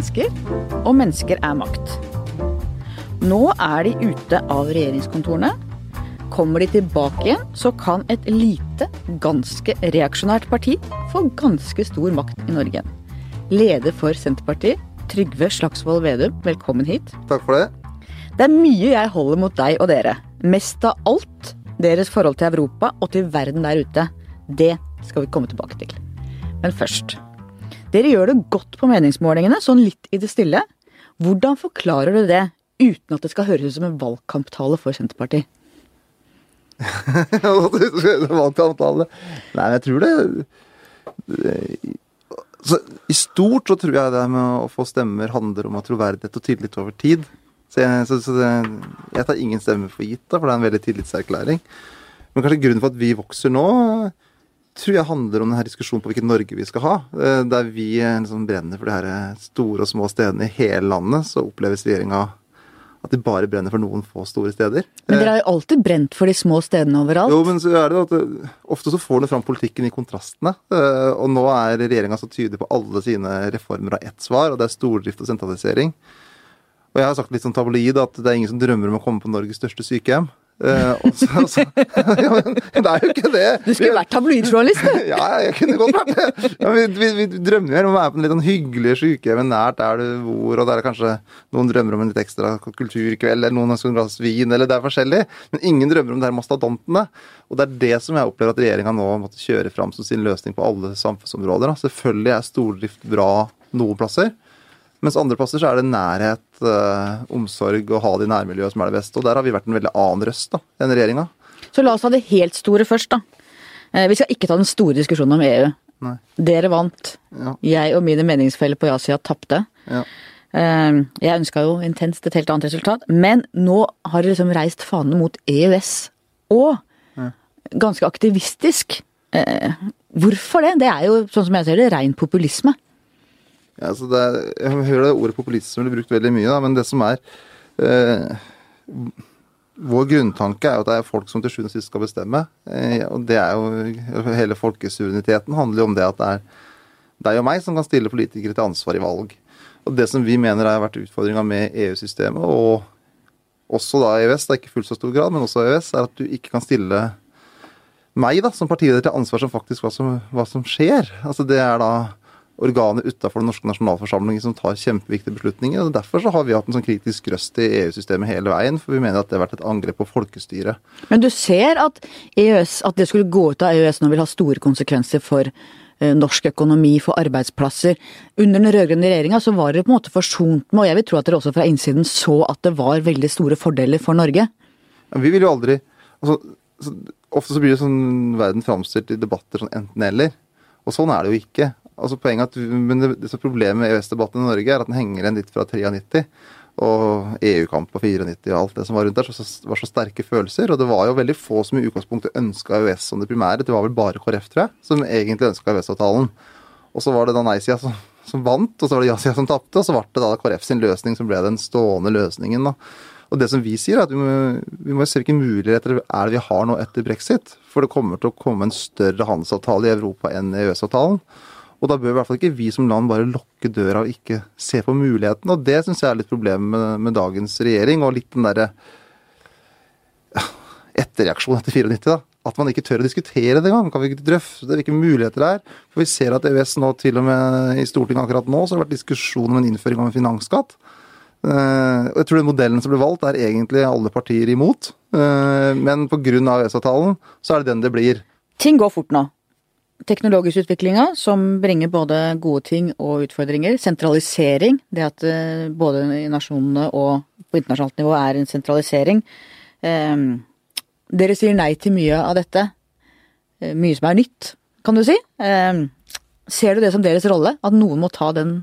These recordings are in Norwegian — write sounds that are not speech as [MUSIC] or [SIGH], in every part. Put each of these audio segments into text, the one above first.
mennesker, og mennesker er makt. Nå er de ute av regjeringskontorene. Kommer de tilbake igjen, så kan et lite, ganske reaksjonært parti få ganske stor makt i Norge. Leder for Senterpartiet, Trygve Slagsvold Vedum, velkommen hit. Takk for det. Det er mye jeg holder mot deg og dere. Mest av alt deres forhold til Europa og til verden der ute. Det skal vi komme tilbake til. Men først. Dere gjør det godt på meningsmålingene, sånn litt i det stille. Hvordan forklarer du det uten at det skal høres ut som en valgkamptale for Senterpartiet? [LAUGHS] Valgkamptale. Nei, jeg tror det så I stort så tror jeg det med å få stemmer handler om å troverdighet og tillit over tid. Så jeg, så, så det, jeg tar ingen stemmer for gitt, da, for det er en veldig tillitserklæring. Men kanskje grunnen for at vi vokser nå, tror jeg handler om denne diskusjonen på hvilket Norge vi skal ha. Eh, der vi liksom brenner for de her store og små stedene i hele landet, så oppleves regjeringa at de bare brenner for noen få store steder. Men dere har jo alltid brent for de små stedene overalt. Jo, men så er det at det, ofte så får du fram politikken i kontrastene. Eh, og nå er regjeringa så tydelig på alle sine reformer av ett svar, og det er stordrift og sentralisering. Og jeg har sagt litt sånn tabloid at det er ingen som drømmer om å komme på Norges største sykehjem. Uh, også, også, [LAUGHS] ja, men det er jo ikke det. Du skulle vært tabloidjournalist, du. [LAUGHS] ja, jeg kunne godt vært det. Ja, vi, vi, vi, drømmer jo om å være på en litt sånn hyggelig sykehjem nært der du bor, og der er kanskje noen drømmer om en litt ekstra kulturkveld, eller noen ønsker en glass vin, eller det er forskjellig. Men ingen drømmer om det her mastodontene. Og det er det som jeg opplever at regjeringa nå måtte kjøre fram som sin løsning på alle samfunnsområder. Selvfølgelig er stordrift bra noen plasser. Mens andre plasser så er det nærhet, eh, omsorg og ha det i nærmiljøet som er det beste. Og der har vi vært en veldig annen røst da, enn regjeringa. Så la oss ta det helt store først, da. Eh, vi skal ikke ta den store diskusjonen om EU. Nei. Dere vant. Ja. Jeg og mine meningsfeller på ja-sida tapte. Ja. Eh, jeg ønska jo intenst et helt annet resultat, men nå har dere liksom reist fanen mot EØS. Og Ja. ganske aktivistisk. Hvorfor det? Det er jo, sånn som jeg ser det, rein populisme. Ja, altså det er, jeg hører det ordet populisme blir brukt veldig mye, da, men det som er eh, Vår grunntanke er jo at det er folk som til sjuende og sist skal bestemme. Eh, og det er jo Hele folkesuvereniteten handler jo om det at det er deg og meg som kan stille politikere til ansvar i valg. Og det som vi mener har vært utfordringa med EU-systemet, og også da EØS, det er ikke fullt så stor grad, men også EØS, er at du ikke kan stille meg da, som partileder til ansvar som faktisk hva som, hva som skjer. Altså Det er da organet utafor den norske nasjonalforsamlingen som tar kjempeviktige beslutninger. og Derfor så har vi hatt en sånn kritisk røst i EU-systemet hele veien, for vi mener at det har vært et angrep på folkestyret. Men du ser at EØS, at det skulle gå ut av EØS nå vil ha store konsekvenser for eh, norsk økonomi, for arbeidsplasser. Under den rød-grønne regjeringa så var dere på en måte forsont med, og jeg vil tro at dere også fra innsiden så at det var veldig store fordeler for Norge. Ja, vi vil jo aldri altså, så, Ofte så blir det sånn verden framstilt i debatter sånn enten-eller. Og sånn er det jo ikke. Altså poenget at, men det, det som Problemet med EØS-debatten i Norge er at den henger igjen litt fra 93 og EU-kamp på 94 og alt det som var rundt der, så, var så sterke følelser. Og det var jo veldig få som i utgangspunktet ønska EØS som det primære. Det var vel bare KrF, tror jeg, som egentlig ønska EØS-avtalen. Og så var det da nei-sida som, som, vant, og så var det ja-sida som tapte, og så ble det da KrF sin løsning som ble den stående løsningen. da. Og det som vi sier, er at vi må, vi må se hvilke muligheter er det vi har nå etter brexit. For det kommer til å komme en større handelsavtale i Europa enn EØS-avtalen. Og da bør i hvert fall ikke vi som land bare lukke døra og ikke se på mulighetene. Og det syns jeg er litt problemet med, med, dagens regjering, og litt den derre etterreaksjonen etter 94, da. At man ikke tør å diskutere det engang. Kan vi ikke drøfte hvilke muligheter det er? For vi ser at EØS nå til og med i Stortinget akkurat nå, så har det vært diskusjon om en innføring av en finansskatt. Uh, jeg tror den modellen som ble valgt, er egentlig alle partier imot. Uh, men pga. EØS-avtalen så er det den det blir. Ting går fort nå. Teknologisk utviklinga som bringer både gode ting og utfordringer. Sentralisering. Det at uh, både i nasjonene og på internasjonalt nivå er en sentralisering. dere sier nei til mye av dette. mye som er nytt, kan du si. ser du det som deres rolle? At noen må ta den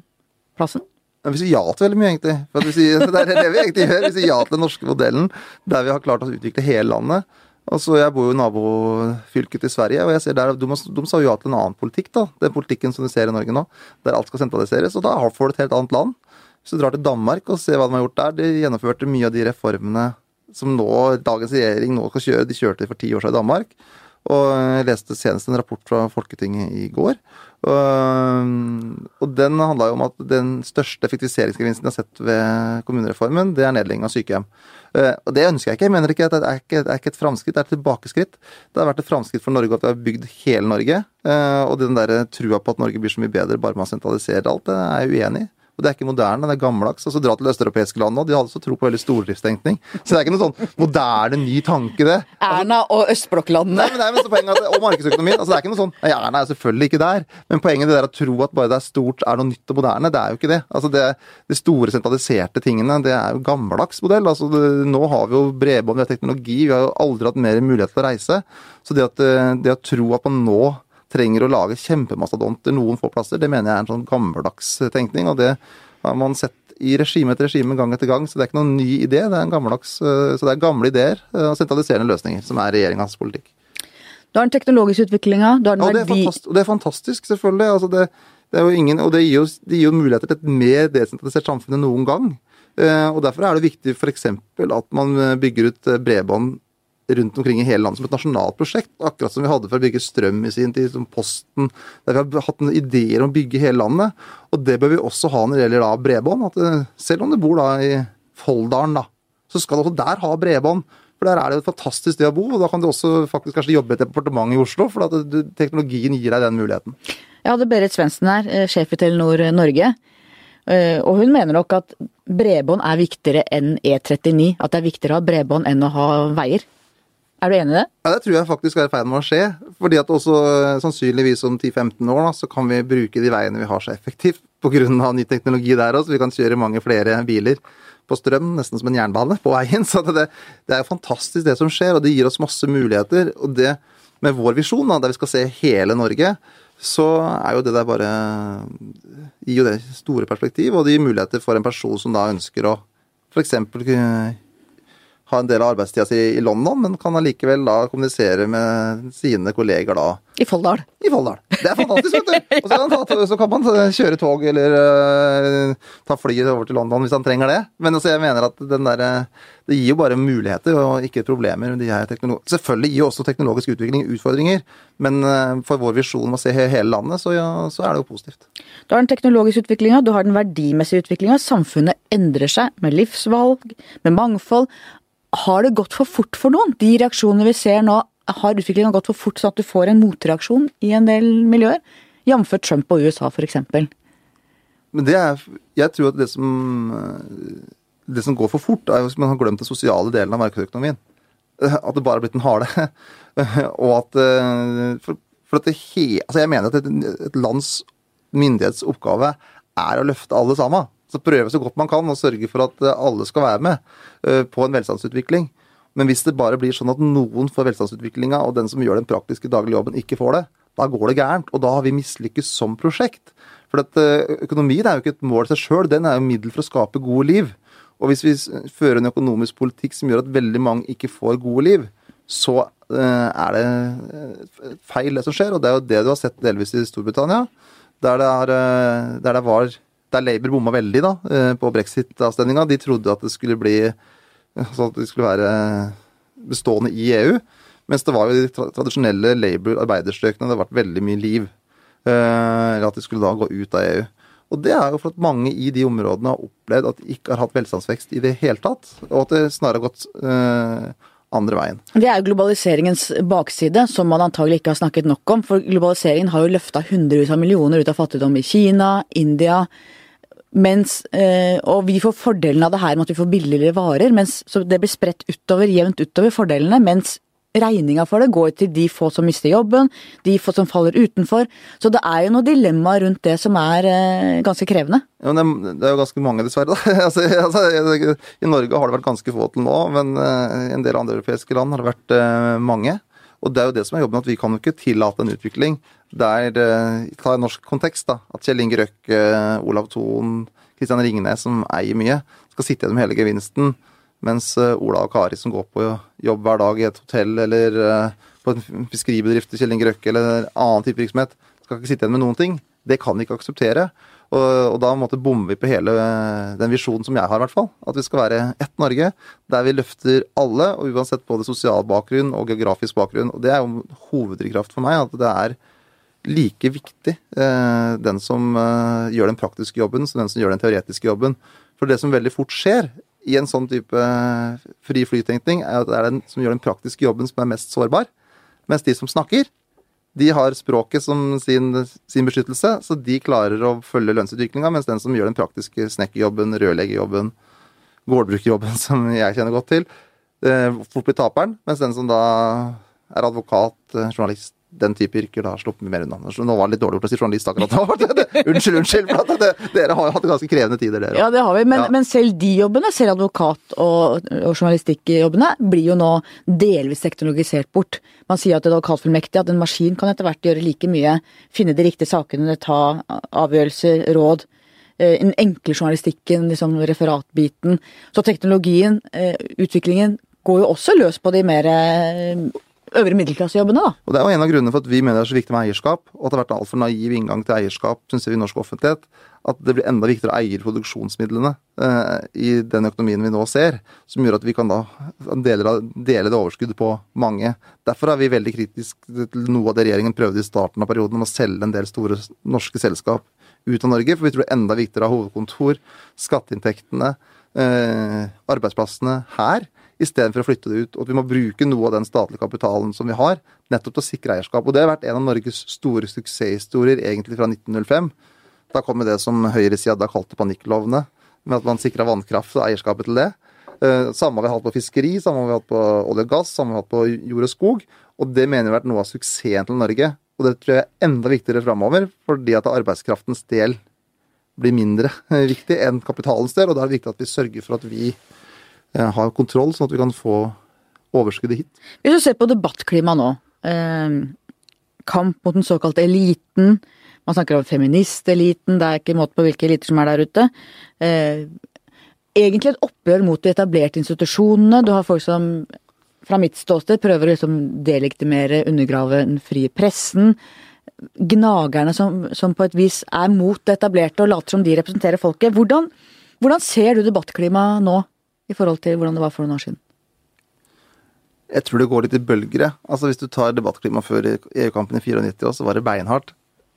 plassen? Vi sier ja til veldig mye, egentlig. For vi sier, [LAUGHS] det er det vi egentlig gjør. Vi sier ja til den norske modellen, der vi har klart å utvikle hele landet. Altså, Jeg bor jo i nabofylket til Sverige, og jeg ser der, de, de sa jo ja til en annen politikk. da, Den politikken som du ser i Norge nå, der alt skal sentraliseres. og Da får du et helt annet land. Hvis du drar til Danmark og ser hva de har gjort der, de gjennomførte mye av de reformene som nå dagens regjering nå skal kjøre. De kjørte for ti år siden i Danmark. Og jeg leste senest en rapport fra Folketinget i går. Og, den handla jo om at den største effektiviseringsgevinsten jeg har sett ved kommunereformen, det er nedlegging av sykehjem. Eh, og det ønsker jeg ikke. Jeg mener ikke at det er ikke, det er ikke et framskritt, det er et tilbakeskritt. Det har vært et framskritt for Norge at vi har bygd hele Norge. eh, Og den der trua på at Norge blir så mye bedre bare man sentraliserer alt, det er jeg uenig i. Og det er ikke moderne, det er gammeldags. Altså Dra til østeuropeiske land nå, de hadde så tro på veldig stordriftstenkning. Så det er ikke noe sånn moderne, ny tanke, det. Erna og østblokklandene. Nei, men det er poenget at, Og markedsøkonomien. altså Det er ikke noe sånn Nei, Erna er selvfølgelig ikke der. Men poenget det der å tro at bare det er stort er noe nytt og moderne, det er jo ikke det. Altså det, De store sentraliserte tingene, det er jo gammeldags modell. altså det, Nå har vi jo bredbånd, vi har teknologi, vi har jo aldri hatt mer mulighet til å reise. Så det, at, det å tro at man nå trenger å lage kjempemastodonter noen få plasser, det mener jeg er en sånn gammeldags tenkning. og det har man sett i regime etter regime gang etter gang, så det er ikke noen ny idé. Det er en gammeldags, så det er gamle ideer og sentraliserende løsninger som er regjeringas politikk. Du har den teknologiske utviklinga, du har den er, verdi... Ja, og det er fantastisk, selvfølgelig. Altså det, det er jo ingen, og det gir, jo, det gir jo muligheter til et mer desentralisert samfunn enn noen gang. Eh, og Derfor er det viktig f.eks. at man bygger ut eh, bredbånd rundt omkring i hele landet som et nasjonalt prosjekt. Akkurat som vi hadde for å bygge strøm i sin tid, som Posten. Der vi har hatt noen ideer om å bygge hele landet. Og det bør vi også ha når det gjelder da bredbånd. At eh, selv om du bor da i Folldalen, da, så skal du også der ha bredbånd. For der er det jo et fantastisk sted å bo, og da kan du også faktisk kanskje jobbe i et departement i Oslo, for at teknologien gir deg den muligheten. Jeg hadde Berit Svendsen her, eh, sjef i Telenor Norge. Eh, Og hun mener nok at bredbånd er viktigere enn E39. At det er viktigere å ha bredbånd enn å ha veier. Er du enig i det? Ja, Det tror jeg faktisk er i ferd med å skje. fordi at også eh, sannsynligvis om 10-15 år da, så kan vi bruke de veiene vi har så effektivt pga. ny teknologi der også. Vi kan kjøre mange flere biler på strøm, nesten som en jernbane, på veien. [LAUGHS] Så det, det er jo fantastisk det som skjer, og det gir oss masse muligheter. Og det med vår visjon, da, der vi skal se hele Norge, så er jo det der bare Gir jo det store perspektiv, og det gir muligheter for en person som da ønsker å f.eks. ha en del av arbeidstida si i London, men kan allikevel da kommunisere med sine kolleger da I Folldal. i Folldal. Det er fantastisk, vet du! Og så kan, ta, så kan man kjøre tog eller uh, ta flyet over til London hvis han trenger det. Men altså, jeg mener at den der, det gir jo bare muligheter og ikke problemer. de her Selvfølgelig gir jo også teknologisk utvikling utfordringer, men uh, for vår visjon om å se hele landet, så, ja, så er det jo positivt. Du har den teknologiske utviklinga, du har den verdimessige utviklinga. Samfunnet endrer seg med livsvalg, med mangfold. Har det gått for fort for noen? De reaksjonene vi ser nå, har utviklingen gått for fort sånn at du får en motreaksjon i en del miljøer? Jf. Trump og USA, f.eks. Men det er Jeg tror at det som Det som går for fort, er hvis man har glemt den sosiale delen av markedsøkonomien. At det bare har blitt en hale. [LAUGHS] Og at øh, For, for at det he, Altså, jeg mener at et, et lands myndighetsoppgave er å løfte alle sammen. Så prøve så godt man kan og sørge for at øh, alle skal være med øh, på en velstandsutvikling. Men hvis det bare blir sånn at noen får velstandsutviklinga, og den som gjør den praktiske daglige jobben, ikke får det, da går det gærent. Og da har vi mislykkes som prosjekt. For at øh, økonomien er jo ikke et mål i seg sjøl, den er jo middel for å skape gode liv. Og hvis vi fører en økonomisk politikk som gjør at veldig mange ikke får gode liv, så er det feil det som skjer. Og det er jo det du har sett delvis i Storbritannia, der det, er, der det var der Labour bomma veldig da, øh, på brexit-avstemninga. De trodde at det skulle bli altså at det skulle være bestående i EU. Mens det var jo de tradisjonelle Labour-arbeiderstrøkene det har vært veldig mye liv. Eh, Eller at de skulle da gå ut av EU. Og det er jo for at mange i de områdene har opplevd at de ikke har hatt velstandsvekst i det hele tatt. Og at det snarere har gått eh, andre veien. Det er jo globaliseringens bakside, som man antagelig ikke har snakket nok om. For globaliseringen har jo løfta hundrevis av millioner ut av fattigdom i Kina, India. Mens, eh, og vi får fordelen av det her med at vi får billigere varer, mens så det blir spredt utover, jevnt utover fordelene. Mens regninga for det går til de få som mister jobben, de få som faller utenfor. Så det er jo noe dilemma rundt det som er eh, ganske krevende. Ja, det, er- jo ganske mange, dessverre. [LAUGHS] altså, altså, I Norge har det vært ganske få til nå, men eh, i en del andre europeiske land har det vært mange. Og det er jo det som er jobben, at vi kan jo ikke tillate en utvikling der eh, Ta en norsk kontekst, da. At Kjell Inge Røkke, Olav Thon, Kristian Ringnes, som eier mye, skal sitte igjen med hele gevinsten. Mens eh, Ola og Kari som går på jobb hver dag i et hotell eller eh, på en fiskeribedrift til Kjell Inge Røkke eller en annen type virksomhet, skal ikke sitte igjen med noen ting. Det kan vi ikke akseptere. Og, og da måtte bommer vi på hele eh, den visjonen som jeg har, i hvert fall. At vi skal være ett Norge, der vi løfter alle, og uansett både sosial bakgrunn og geografisk bakgrunn. Og det er jo hoveddrivkraft for meg, at det er like viktig eh, den som eh, gjør den praktiske jobben, som den som gjør den teoretiske jobben. For det som veldig fort skjer i en sånn type eh, fri flytenkning, er at det er den som gjør den praktiske jobben som er mest sårbar. Mens de som snakker, de har språket som sin, sin beskyttelse, så de klarer å følge lønnsutviklinga, mens den som gjør den praktiske snekkerjobben, rørleggerjobben, gårdbrukerjobben, [LAUGHS] som jeg kjenner godt til, eh, fort blir taperen. Mens den som da er advokat, eh, journalist, den type yrker da sluppet mer unna. Nå var det litt dårlig gjort å si journalist akkurat nå. unnskyld, unnskyld. for det, Dere har jo hatt ganske krevende tider, dere. Ja, det har vi. Men, Ja. men selv de jobbene, selv advokat- og, og journalistikkjobbene, blir jo nå delvis teknologisert bort. Man sier at en advokatfullmektig, at en maskin kan etter hvert gjøre like mye. Finne de riktige sakene, ta avgjørelser, råd. Eh, Den enkle journalistikken, liksom referatbiten. Så teknologien, eh, utviklingen, går jo også løs på de mer eh, øvre middelklassejobbene, da. Og Det er jo en av grunnene for at vi mener det er så viktig med eierskap, og at det har vært en altfor naiv inngang til eierskap synes jeg, i norsk offentlighet. At det blir enda viktigere å eie produksjonsmidlene eh, i den økonomien vi nå ser. Som gjør at vi kan da dele, dele det overskuddet på mange. Derfor er vi veldig kritiske til noe av det regjeringen prøvde i starten av perioden, om å selge en del store norske selskap ut av Norge. For vi tror det er enda viktigere å ha hovedkontor, skatteinntektene, eh, arbeidsplassene her istedenfor å flytte det ut. Og at vi må bruke noe av den statlige kapitalen som vi har, nettopp til å sikre eierskap. Og det har vært en av Norges store suksesshistorier egentlig fra 1905. Da kom det som høyresida da kalte panikklovene, med at man sikra vannkraft og eierskapet til det. Eh, Samme har vi hatt på fiskeri, samme har vi hatt på olje og gass, samme har vi hatt på jord og skog. Og det mener vi har vært noe av suksessen til Norge. Og det tror jeg er enda viktigere framover, fordi at arbeidskraftens del blir mindre [LAUGHS] viktig enn kapitalens del. Og da er det viktig at vi sørger for at vi har kontroll, sånn at vi kan få overskuddet hit. Hvis du ser på debattklimaet nå, eh, kamp mot den såkalte eliten, man snakker om feministeliten, det er ikke måte på hvilke eliter som er der ute. Eh, egentlig et oppgjør mot de etablerte institusjonene. Du har folk som fra mitt ståsted prøver å liksom delegitimere, undergrave den frie pressen. Gnagerne som, som på et vis er mot det etablerte og later som de representerer folket. Hvordan, hvordan ser du debattklimaet nå i forhold til hvordan det var for noen år siden? Jeg tror det går litt i bølger. Altså Hvis du tar debattklimaet før EU-kampen i 94 også, så var det beinhardt.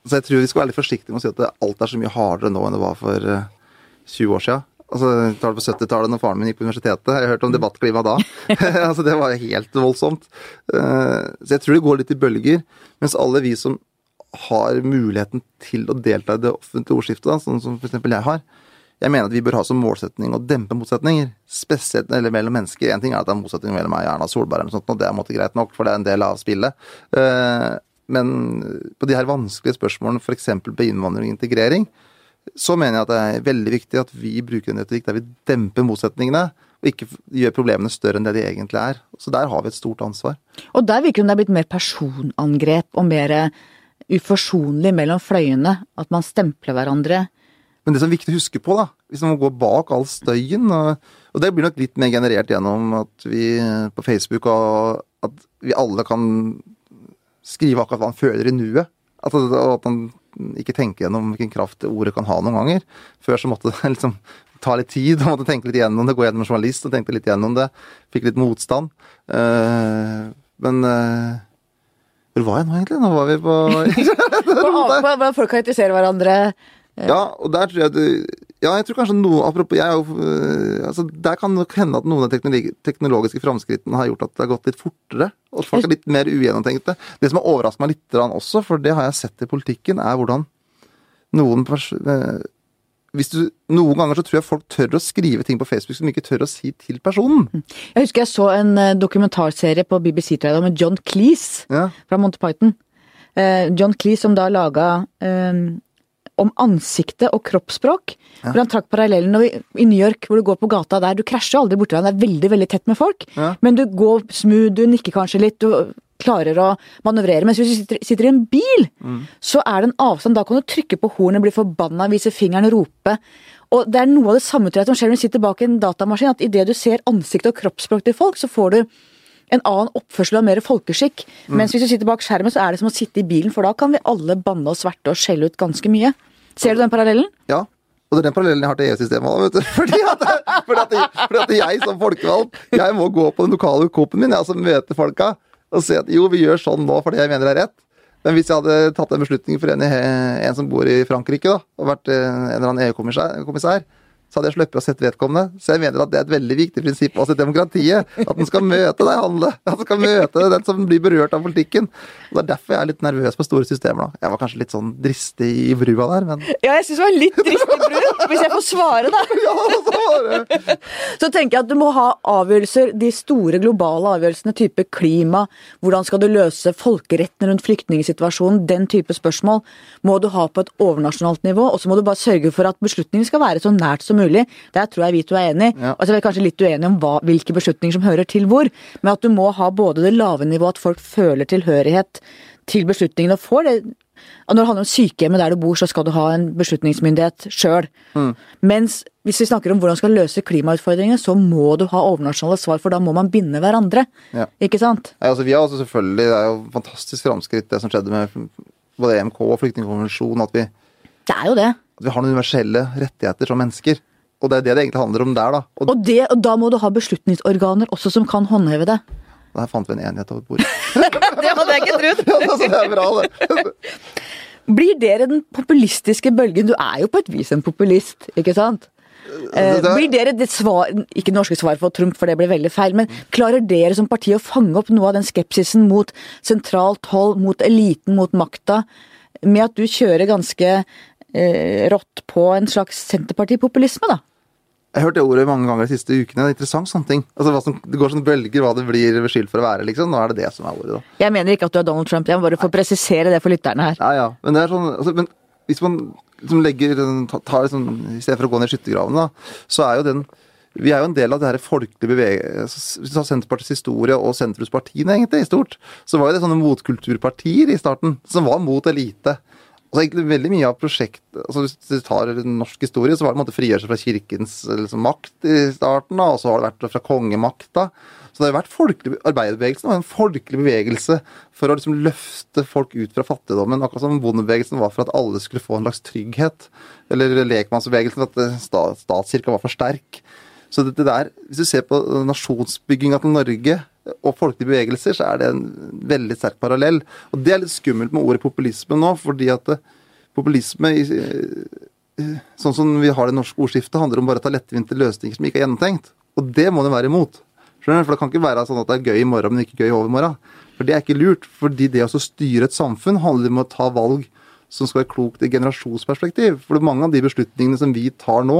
Så jeg tror vi skal være litt forsiktige med å si at alt er så mye hardere nå enn det var for eh, 20 år siden. Altså, tar det på 70-tallet når faren min gikk på universitetet. Jeg hørte om debattklima da. [LAUGHS] [LAUGHS] altså, det var helt voldsomt. Eh, så jeg tror det går litt i bølger. Mens alle vi som har muligheten til å delta i det offentlige ordskiftet, da, sånn som f.eks. jeg har, jeg mener at vi bør ha som målsetning å dempe motsetninger. Spesielt eller mellom mennesker. En ting er at det er motsetninger mellom meg og Erna Solberg, eller sånt, og det er måtte greit nok, for det er en del av spillet. Eh, Men på de her vanskelige spørsmålene, f.eks. på innvandring og integrering, så mener jeg at det er veldig viktig at vi bruker en retorikk der vi demper motsetningene, og ikke gjør problemene større enn det de egentlig er. Så der har vi et stort ansvar. Og der virker det det er blitt mer personangrep og mer uforsonlig mellom fløyene. At man stempler hverandre. Men det som er viktig å huske på, da, hvis man går bak all støyen og, og det blir nok litt mer generert gjennom at vi på Facebook og at vi alle kan skrive akkurat hva han føler i nuet. At, at man ikke tenker gjennom hvilken kraft ordet kan ha noen ganger. Før så måtte det [LAUGHS] liksom ta litt tid, og måtte tenke litt gjennom det, gå gjennom en journalist og tenke litt gjennom det. Fikk litt motstand. Uh, men uh, hvor var jeg nå, egentlig? Nå var vi på [LAUGHS] [LAUGHS] Hvordan folk karakteriserer hverandre. Ja, og der tror jeg at Ja, jeg tror kanskje noe Apropos jeg øh, altså, Der kan nok hende at noen av de teknologiske framskrittene har gjort at det har gått litt fortere. Og at folk er litt mer ugjennomtenkte. Det som har overrasket meg litt også, for det har jeg sett i politikken, er hvordan noen øh, hvis du, Noen ganger så tror jeg folk tør å skrive ting på Facebook som de ikke tør å si til personen. Jeg husker jeg så en eh, dokumentarserie på BBC tror jeg, med John Cleese Ja. fra Monty Python. Eh, John Cleese som da laga eh, om ansiktet og kroppsspråk. Hvor han trakk parallellen når vi, i New York, hvor du går på gata der. Du krasjer aldri borti deg, det er veldig veldig tett med folk. Ja. Men du går smooth, du nikker kanskje litt, du klarer å manøvrere. Mens hvis du sitter, sitter i en bil, så er det en avstand. Da kan du trykke på hornet, bli forbanna, vise fingeren, rope. Og det er noe av det samme til som skjer når du sitter bak en datamaskin. At idet du ser ansiktet og kroppsspråk til folk, så får du en annen oppførsel og mer folkeskikk. Mens hvis du sitter bak skjermen, så er det som å sitte i bilen, for da kan vi alle banne og sverte og skjelle ut ganske mye. Ser du den parallellen? Ja. Og det er den parallellen jeg har til EU-systemet. [LAUGHS] Fordi at, fordi, at, fordi at jeg som folkevalgt, jeg må gå på den lokale Coop-en min, jeg altså møte folka og si at jo, vi gjør sånn nå fordi jeg mener det er rett. Men hvis jeg hadde tatt en beslutning for en, en som bor i Frankrike, da, og vært eh, en eller annen EU-kommissær, så hadde jeg sluppet å sette vedkommende. Så jeg mener at det er et veldig viktig prinsipp også i demokratiet. At en skal møte deg handle. At en skal møte den som blir berørt av politikken. Og Det er derfor jeg er litt nervøs på store systemer. da. Jeg var kanskje litt sånn dristig i brua der, men Ja, jeg syns det var litt dristig i brua, hvis jeg får svare, da. [LAUGHS] ja, så Så tenker jeg at du må ha avgjørelser, de store globale avgjørelsene, type klima, hvordan skal du løse folkeretten rundt flyktningsituasjonen, den type spørsmål, må du ha på et overnasjonalt nivå, og så må du bare sørge for at beslutningen skal være så nært som mulig. Der tror jeg vi to er enige. Ja. Altså, vi er kanskje litt uenige om hva, hvilke beslutninger som hører til hvor, men at du må ha både det lave nivået, at folk føler tilhørighet til beslutningene og får det og når det handler om sykehjemmet der du bor, så skal du ha en beslutningsmyndighet sjøl. Mens hvis vi snakker om hvordan skal løse klimautfordringene, så må du ha overnasjonale svar, for da må man binde hverandre. Ja. Ikke sant? Nei, altså, vi har også selvfølgelig, Det er jo fantastisk framskritt det som skjedde med både EMK og flyktningkonvensjonen. At vi, Det er jo det. at vi har noen universelle rettigheter som mennesker. Og det er det det egentlig handler om der, da. Og Og, det, og da må du ha beslutningsorganer også som kan håndheve det. der fant vi en enighet over bordet. [LAUGHS] Det hadde jeg ikke trodd. [LAUGHS] ja, altså, det er bra, det. [LAUGHS] Blir dere den populistiske bølgen? Du er jo på et vis en populist, ikke sant? Det, det er- blir dere det svar, ikke norske svar for Trump, for det blir veldig feil, men klarer dere som parti å fange opp noe av den skepsisen mot sentralt hold, mot eliten, mot makta, med at du kjører ganske eh, rått på en slags senterpartipopulisme, da? Jeg har hørt det ordet mange ganger de siste ukene. Det er interessant sånne ting. Altså, som, Det går sånn bølger hva det blir beskyldt for å være, liksom. Nå er det det som er ordet, da. Jeg mener ikke at du er Donald Trump, jeg må bare få presisere det for lytterne her. Ja, ja. Men det er sånn altså, Men hvis man liksom legger tar liksom, I stedet for å gå ned i skyttergravene, da, så er jo den Vi er jo en del av det her folkelige bevegelsen Hvis du tar Senterpartiets historie og sentrumspartiene, egentlig, i stort, så var jo det sånne motkulturpartier i starten, som var mot elite. Og så egentlig veldig mye av prosjekt, altså Hvis du tar norsk historie, så var det en måte frigjørelse fra kirkens liksom, makt i starten, og så har det vært fra kongemakta. Så det har vært folkelig, Arbeiderbevegelsen var en folkelig bevegelse for å liksom løfte folk ut fra fattigdommen. Akkurat som bondebevegelsen var for at alle skulle få en slags trygghet. Eller lekmannsbevegelsen for at eh, statskirka var for sterk. Så det, det der, Hvis du ser på nasjonsbygginga til Norge og folkelige bevegelser, så er det en veldig sterk parallell. Og det er litt skummelt med ordet populisme nå, fordi at eh, populisme i, eh, Sånn som vi har det norske ordskiftet, handler om bare å ta lettvinte løsninger som ikke er gjennomtenkt. Og det må det være imot. Skjønner du? For det kan ikke være sånn at det er gøy i morgen, men ikke gøy i overmorgen. For det er ikke lurt. Fordi det å styre et samfunn handler om å ta valg som skal være klokt i generasjonsperspektiv. For mange av de beslutningene som vi tar nå,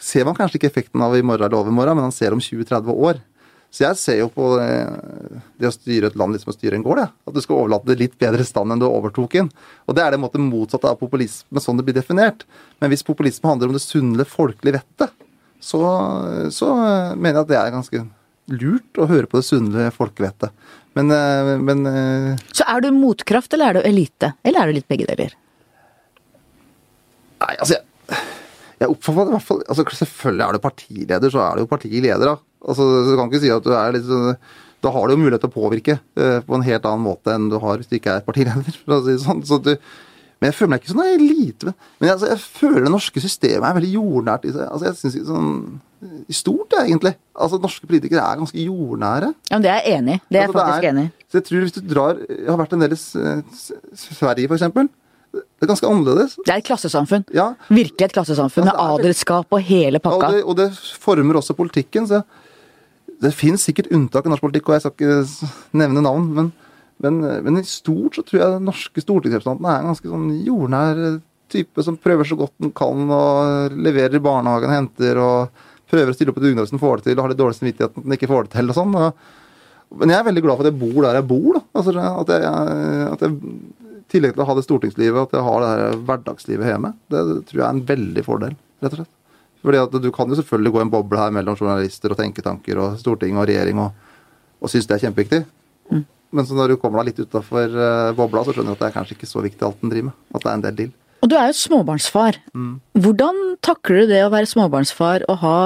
ser man kanskje ikke effekten av i morgen eller overmorgen, men man ser om 20-30 år. Så jeg ser jo på eh, det å styre et land litt som å styre en gård. Ja. At du skal overlate det litt bedre stand enn du overtok den. Og det er det måte motsatte av populisme, sånn det blir definert. Men hvis populisme handler om det sunne, folkelige vettet, så, så eh, mener jeg at det er ganske lurt å høre på det sunne folkevettet. Men, eh, men Så er du motkraft, eller er du elite? Eller er du litt begge deler? Nei, altså jeg, jeg oppfatter i hvert fall altså Selvfølgelig er du partileder, så er du jo partileder, da. Altså, du kan ikke si at du er litt sånn Da har du jo mulighet til å påvirke uh, på en helt annen måte enn du har hvis du ikke er partileder. for å si det sånn. Så du, men jeg føler meg ikke sånn elite. Men, men altså, jeg føler det norske systemet er veldig jordnært. i seg. Altså, jeg synes ikke sånn I stort, jeg, egentlig. Altså, Norske politikere er ganske jordnære. Ja, men Det er jeg enig i. Det er jeg Altså, faktisk enig i. Så jeg tror hvis du drar Jeg har vært en del i Sverige, eksempel. Det er ganske annerledes. Det er et klassesamfunn. Ja, Virkelig et klassesamfunn med Ja, det er adelskap og hele Ja, og, pakka. det, og det former også politikken. Så det finnes sikkert unntak i norsk politikk, og jeg skal ikke nevne navn, men, men, men i stort så tror jeg den norske stortingsrepresentanten er en ganske sånn jordnær type som prøver så godt den kan, og leverer i barnehagen, henter og prøver å stille opp i dugnad hvis den får det til, og har litt dårlig samvittighet når den ikke får det til, og sånn. Men jeg er veldig glad for at jeg bor der jeg bor. da. Altså, at jeg, at jeg i tillegg til å ha det stortingslivet, at jeg har det her hverdagslivet hjemme. Det tror jeg er en veldig fordel, rett og slett. Fordi at Du kan jo selvfølgelig gå en boble her mellom journalister og tenketanker og storting og regjering og, og synes det er kjempeviktig. Men så når du kommer deg litt utafor bobla, så skjønner du at det er kanskje ikke så viktig alt den driver med. At det er en del deal. Og du er jo småbarnsfar. Mm. Hvordan takler du det å være småbarnsfar og ha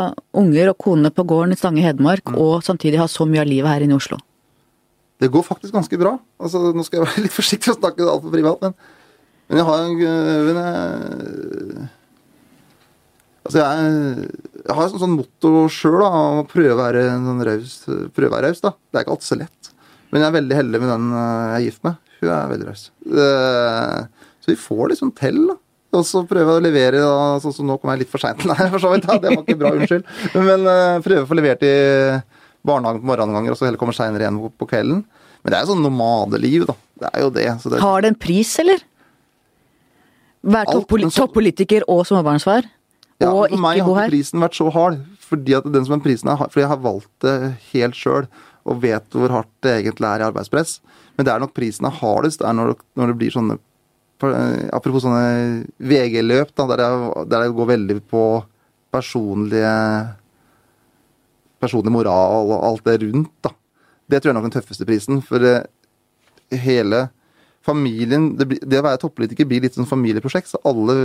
unger og kone på gården i Stange Hedmark, Mm. og samtidig ha så mye av livet her inne i Oslo? Det går faktisk ganske bra. Altså, Nå skal jeg være [LAUGHS] litt forsiktig og snakke altfor privat, men Men jeg har en men jeg, Altså, jeg, jeg har et sånn motto sjøl om å prøve å være sånn raus. Prøve raus, da. Det er ikke alltid så lett. Men jeg er veldig heldig med den eh, jeg er gift med. Hun er veldig raus. Eh, Så vi får liksom til, da. Og så prøve å levere, da, sånn som nå kom jeg litt for seint. [LAUGHS] Nei, for så vidt. Da. Det var ikke bra, unnskyld. Men eh, prøve å få levert i barnehagen på morgenen ganger, og så heller komme seinere igjen på, kvelden. Men det er jo sånn nomadeliv, da. Det er jo det. Så det Har det en pris, eller? Være toppolitiker toppoli men så- toppolitiker og småbarnsfar? Ja, og for meg har ikke prisen vært så hard. Fordi at den som er prisen er fordi jeg har valgt det helt sjøl og vet hvor hardt det egentlig er i arbeidspress. Men det er nok prisen er hardest det er når det, når det blir sånne eh, Apropos sånne VG-løp, da, der, det der jeg går veldig på personlige Personlig moral og alt det rundt, da. Det tror jeg er nok den tøffeste prisen. For eh, hele familien det, blir, det å være toppolitiker blir litt sånn familieprosjekt, så alle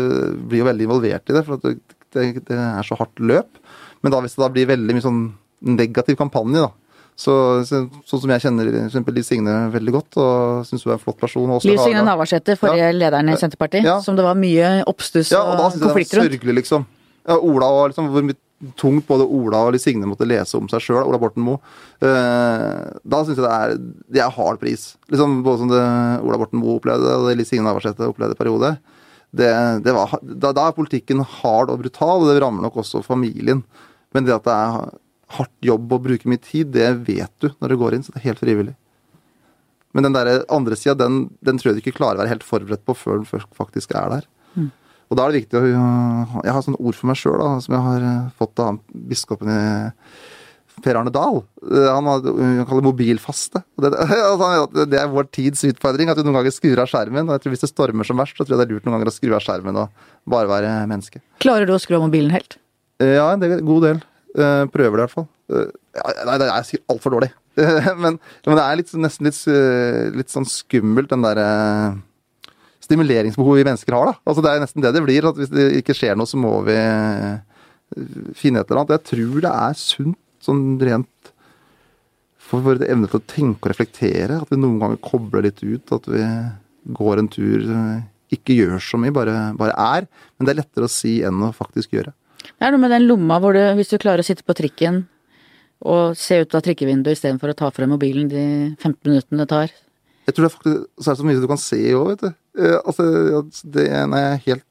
blir jo veldig involvert i det. For at det, det, er så hardt løp. Men da hvis det da blir veldig mye sånn negativ kampanje, da. Så, så, sånn som jeg kjenner for Liv Signe veldig godt, og syns hun er en flott person. Også Liv Signe Navarsete, forrige lederen i Senterpartiet, Ja. som det var mye oppstuss Ja, og da og syns jeg det konflikter er rundt. sørgelig, liksom. Ja, Ola og liksom, Hvor mye tungt både Ola og Liv Signe måtte lese om seg sjøl, Ola Borten Moe. Eh, da syns jeg det er Det er hard pris. Liksom Både som det Ola Borten Moe opplevde, og det Liv Signe Navarsete opplevde i periode. Det, det var, da, da er politikken hard og brutal, og det rammer nok også familien. Men det at det er hardt jobb og bruke mye tid, det vet du når du går inn, så det er helt frivillig. Men den der andre sida, den, den tror jeg du ikke klarer å være helt forberedt på før den faktisk er der. Og da er det viktig å Jeg har sånne ord for meg sjøl som jeg har eh, fått av biskopen i Per Arne Dahl. Eh, Han, [LAUGHS] han kaller mobilfaste. Det, altså, det er vår tids utfordring, at du noen ganger skrur av skjermen. Og jeg tror Hvis det stormer som verst, så tror jeg det er lurt noen ganger å skru av skjermen og bare være menneske. Klarer du å skru av mobilen helt? Eh, Ja, en del, god del. Eh, Prøver det i hvert fall. Nei, det er sikkert altfor dårlig. [LAUGHS] Men, men det er litt, nesten litt, litt sånn skummelt, den derre stimuleringsbehovet vi mennesker har. da. Altså Det er nesten det det blir. at Hvis det ikke skjer noe, så må vi finne et eller annet. Jeg tror det er sunt sånn rent for vår evne til å tenke og reflektere. At vi noen ganger kobler litt ut. At vi går en tur, eh, ikke gjør så mye, bare, bare er. Men det er lettere å si enn å faktisk gjøre. Det er noe med den lomma hvor du, hvis du klarer å sitte på trikken og se ut av trikkevinduet istedenfor å ta frem mobilen de 15 minuttene det tar. Jeg tror det er faktisk så er det så mye du kan se òg, vet du. Eh, altså, det er jeg helt,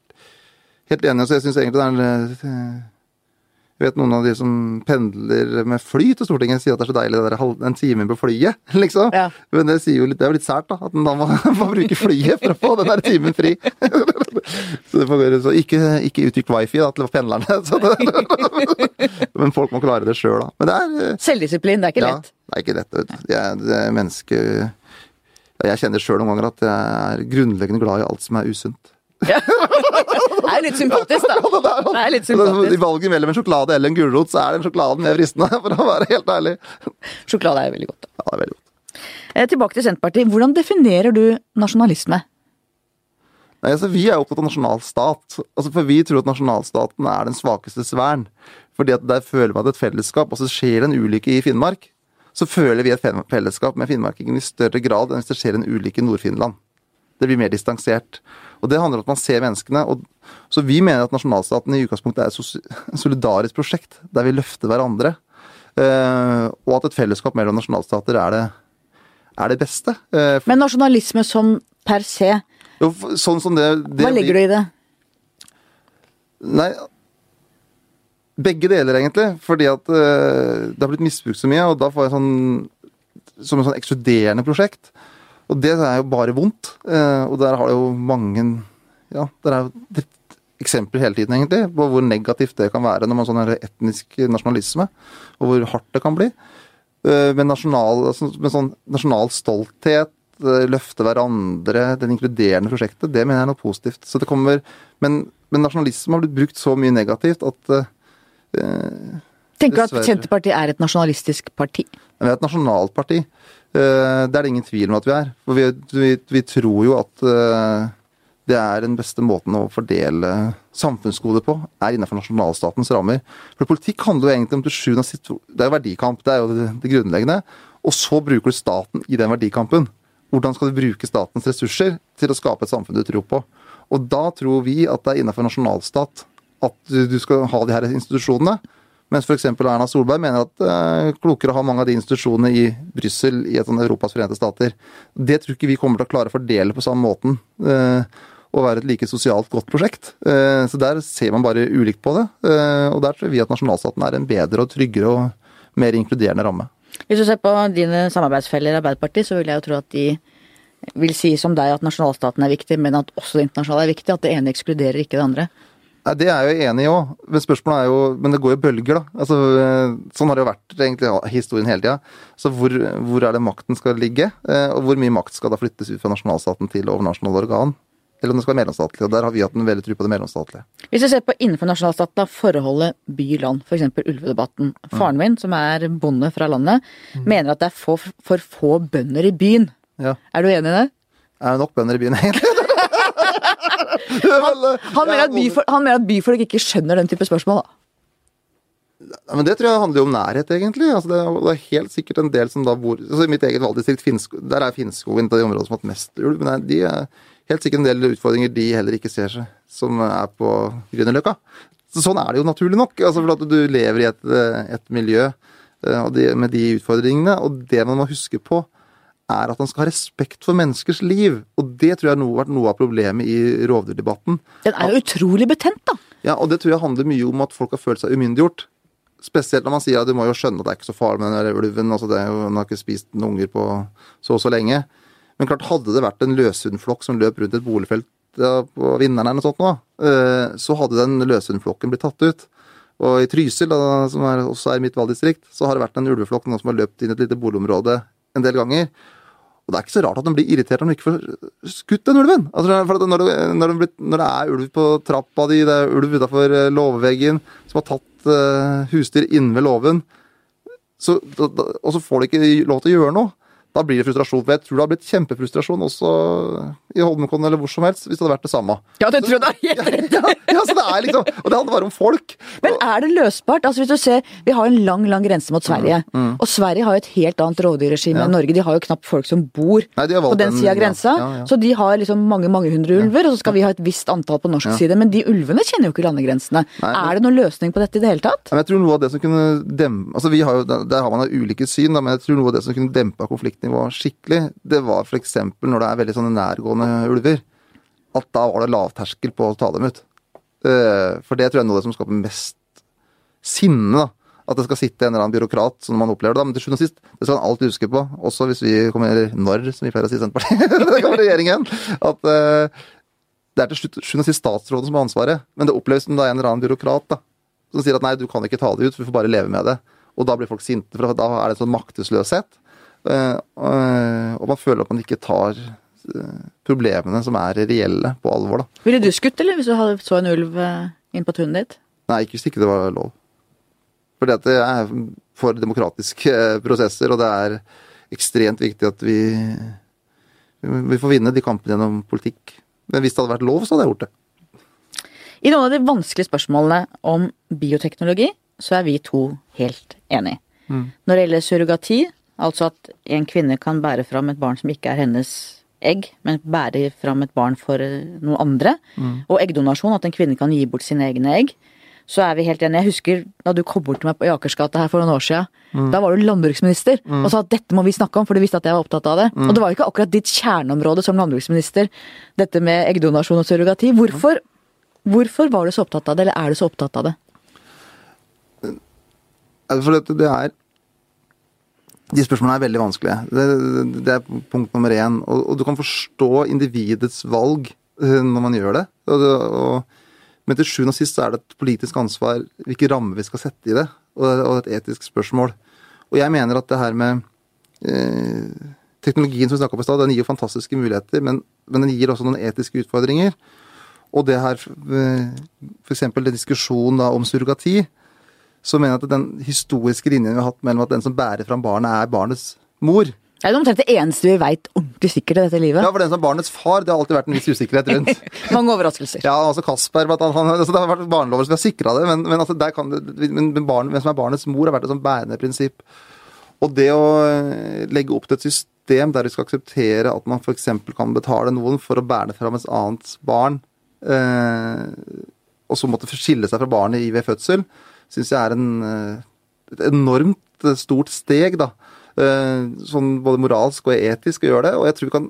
helt enig. Så jeg syns egentlig det er eh, vet noen av de som pendler med fly til Stortinget, sier at det er så deilig det der, halv- time på flyet, [LAUGHS] liksom. Ja. Men det, sier jo litt, det er jo litt sært, da. At en da må, [LAUGHS] må bruke flyet for å få den der timen fri. [LAUGHS] så det får være så ikke, ikke utvikle wifi da, til pendlerne. Det, men folk må klare det sjøl, da. Men det er eh, Selvdisiplin, det er ikke ja, det er ikke lett. vet du. Jeg, det er menneske... Jeg kjenner sjøl noen ganger at jeg er grunnleggende glad i alt som er usunt. Det er litt sympatisk, da. [LAUGHS] Det er litt sympatisk. I valget mellom en sjokolade eller en gulrot, så er den sjokoladen mer fristende, [LAUGHS] for å være helt ærlig. Sjokolade er veldig godt. da. Ja, det er veldig godt. Eh, Tilbake til Senterpartiet. Hvordan definerer du nasjonalisme? Nei, altså, Vi er opptatt av nasjonalstat. Altså, for Vi tror at nasjonalstaten er den svakestes vern. Fordi at Der føler man at et fellesskap Og så skjer det en ulykke i Finnmark, så føler vi et fellesskap med finnmarkingen i større grad enn hvis det skjer en ulykke i Nord-Finland. Det blir mer distansert. Og Det handler om at man ser menneskene. og Så vi mener at nasjonalstaten i utgangspunktet er et [LAUGHS] solidarisk prosjekt, der vi løfter hverandre. Eh, og at et fellesskap mellom nasjonalstater er det, er det beste. Eh, Men nasjonalisme som per se, jo, sånn som det, det hva legger du i det? Nei Begge deler, egentlig. Fordi at eh, det har blitt misbrukt så mye, og da får jeg sånn Som et sånn ekskluderende prosjekt. Og det er jo bare vondt. Eh, og der har det jo mange Ja, det er jo et eksempler hele tiden, egentlig, på hvor negativt det kan være når man sånn er etnisk nasjonalisme, og hvor hardt det kan bli. Men med, nasjonal, altså, med sånn nasjonal stolthet, eh, løfte hverandre, den inkluderende prosjektet, det mener jeg er noe positivt. Så det kommer, men, men nasjonalisme har blitt brukt så mye negativt at eh, Tenker du at. Senterpartiet er et nasjonalistisk parti? Det er et nasjonalt parti. Eh, Det er det ingen tvil om at vi er. For vi, vi, vi tror jo at eh, det er den beste måten å fordele samfunnsgoder på, er innenfor nasjonalstatens rammer. For politikk handler jo egentlig om til sjuende og sist Det er jo verdikamp, det er jo det, det grunnleggende. Og så bruker du staten i den verdikampen. Hvordan skal du bruke statens ressurser til å skape et samfunn du tror på? Og da tror vi at det er innenfor nasjonalstat at du skal ha de her institusjonene. Mens f.eks. Erna Solberg mener at det er klokere å ha mange av de institusjonene i Brussel, i et sånt Europas forente stater. Det tror ikke vi kommer til å klare å fordele på samme måten. eh, Og være et like sosialt godt prosjekt. Eh, Så der ser man bare ulikt på det. Eh, Og der tror vi at nasjonalstaten er en bedre og tryggere og mer inkluderende ramme. Hvis du ser på dine samarbeidsfeller i Arbeiderpartiet, så vil jeg jo tro at de vil si som deg at nasjonalstaten er viktig, men at også det internasjonale er viktig. At det ene ekskluderer ikke det andre. Nei, Det er jeg jo enig i òg, men spørsmålet er jo Men det går jo bølger, da. Altså, eh, sånn har det jo vært egentlig historien hele tida. Så hvor, hvor er det makten skal ligge? Eh, Og hvor mye makt skal da flyttes ut fra nasjonalstaten til overnasjonale organ? Eller om det skal være mellomstatlig. Og der har vi hatt en veldig tro på det mellomstatlige. Hvis du ser på innenfor nasjonalstaten, da, forholdet by-land, f.eks. ulvedebatten. Faren min, som er bonde fra landet, mener at det er for, for få bønder i byen. Ja. Er du enig i det? Er det nok bønder i byen, [LAUGHS] egentlig? [LAUGHS] Han mener at, byfolk, han mener at byfolk ikke skjønner den type spørsmål. da. Ja, men Det tror jeg handler jo om nærhet, egentlig. Altså, det, er, det er helt sikkert en del som da bor altså, I mitt eget valgdistrikt, Finnsko, der er Finnskogen de områdene som har hatt mest ulv. Men de er helt sikkert en del utfordringer de heller ikke ser seg, som er på Grünerløkka. Så sånn er det jo naturlig nok. Altså, for at du lever i et, eh, et miljø eh, de, med de utfordringene. Og det man må huske på, er at han skal ha respekt for menneskers liv. Og det tror jeg har vært noe av problemet i rovdyrdebatten. Den er jo utrolig betent, da. Ja, og det tror jeg handler mye om at folk har følt seg umyndiggjort. Spesielt når man sier at du må jo skjønne at det er ikke så farlig med den ulven. altså Den har ikke spist noen unger på så og så lenge. Men klart, hadde det vært en løshundflokk som løp rundt et boligfelt ja, på Vinneren eller noe sånt, nå, eh, så hadde den løshundflokken blitt tatt ut. Og i Trysil, da, som er, også er mitt valgdistrikt, så har det vært en ulveflokk som har løpt inn et lite boligområde en del ganger. Og det er ikke så rart at de blir irritert når de ikke får skutt den ulven. Altså, for når, det, når, det når det er ulv på trappa di, det er ulv utafor låveveggen som har tatt uh, husdyr inne ved låven, og så får de ikke lov til å gjøre noe. Da blir det frustrasjon. For jeg tror det har blitt kjempefrustrasjon også i Holmenkollen eller hvor som helst, hvis det hadde vært det samme. Ja, det tror jeg du har helt rett Ja, ja, så det er liksom, Og det handler bare om folk. Men er det løsbart? Altså hvis du ser, Vi har en lang lang grense mot Sverige. Og Sverige har jo et helt annet rovdyrregime Mm, Ja. enn Norge. De har jo knapt folk som bor Nei, på den en- sida av grensa. ja. Så de har liksom mange mange hundre ulver, og så skal vi ha et visst antall på norsk side. Men de ulvene kjenner jo ikke landegrensene. Nei, men- Er det noen løsning på dette i det hele tatt? Jeg tror noe av det som kunne dempe altså vi har jo, Der har man ulike syn, da, men jeg tror noe av det som kunne dempa konfliktnivået skikkelig, det var f.eks. når det er veldig sånne nærgående ulver. At da var det lavterskel på å ta dem ut. Eh, For det tror jeg er noe av det som skaper mest sinne. da. At det skal sitte en eller annen byråkrat som man opplever det. Men til sjuende og sist, det skal man alltid huske på, også hvis vi kommer eller når, som vi pleier å si i Senterpartiet, [LAUGHS] det kommer regjeringen, at eh, det er til sjuende og sist statsråden som har ansvaret. Men det oppleves som det er en eller annen byråkrat da, som sier at nei, du kan ikke ta det ut, vi får bare leve med det. Og da blir folk sinte, for da er det en sånn maktesløshet. Eh, eh, Og man føler at man ikke tar eh, problemene som er reelle, på alvor. da. Ville du skutt, eller hvis du så en ulv inn på tunet ditt? Nei, ikke hvis ikke det var lov. For det er for demokratiske prosesser, og det er ekstremt viktig at vi vi får vinne de kampene gjennom politikk. Men hvis det hadde vært lov, så hadde jeg gjort det. I noen av de vanskelige spørsmålene om bioteknologi, så er vi to helt enige. Når det gjelder surrogati, altså at en kvinne kan bære fram et barn som ikke er hennes egg, men bære fram et barn for eh, noen andre, og eggdonasjon, at en kvinne kan gi bort sine egne egg, så er vi helt enige. Jeg husker da du kom bort til meg på Akersgata her for noen år siden. Da var du landbruksminister og sa at dette må vi snakke om, for du visste at jeg var opptatt av det. Og det var jo ikke akkurat ditt kjerneområde som landbruksminister, dette med eggdonasjon og surrogati. Hvorfor, hvorfor var du så opptatt av det, eller er du så opptatt av det? Altså, For dette, det er De spørsmålene er veldig vanskelige. Det, det er punkt nummer én. Og, og du kan forstå individets valg eh, når man gjør det. Og, og, men til sjuende og sist er det et politisk ansvar hvilke rammer vi skal sette i det, og, et etisk spørsmål. Og jeg mener at det her med eh, Teknologien som vi snakka om i stad, den gir jo fantastiske muligheter, men, men den gir også noen etiske utfordringer. Og det her, f.eks. den diskusjonen om surrogati, så mener jeg at den historiske linjen vi har hatt mellom at den som bærer fram barnet, er barnets mor. Det er omtrent det eneste vi veit ordentlig sikkert i dette livet. Ja, for den som er barnets far, det har alltid vært en viss usikkerhet rundt. [LAUGHS] Mange overraskelser. Ja, altså Kasper, blant annet, han, altså det har vært barnelover som har sikra det, men, men, altså der kan men, men barn, hvem som er barnets mor, har vært et sånn bærende prinsipp. Og det å eh, legge opp til et system der vi skal akseptere at man f.eks. kan betale noen for å bære fram et annet barn eh, og så måtte skille seg fra barnet i ved fødsel, syns jeg er en, eh, et enormt stort steg, da. Eh, sånn både moralsk og etisk å gjøre det. Og jeg tror vi kan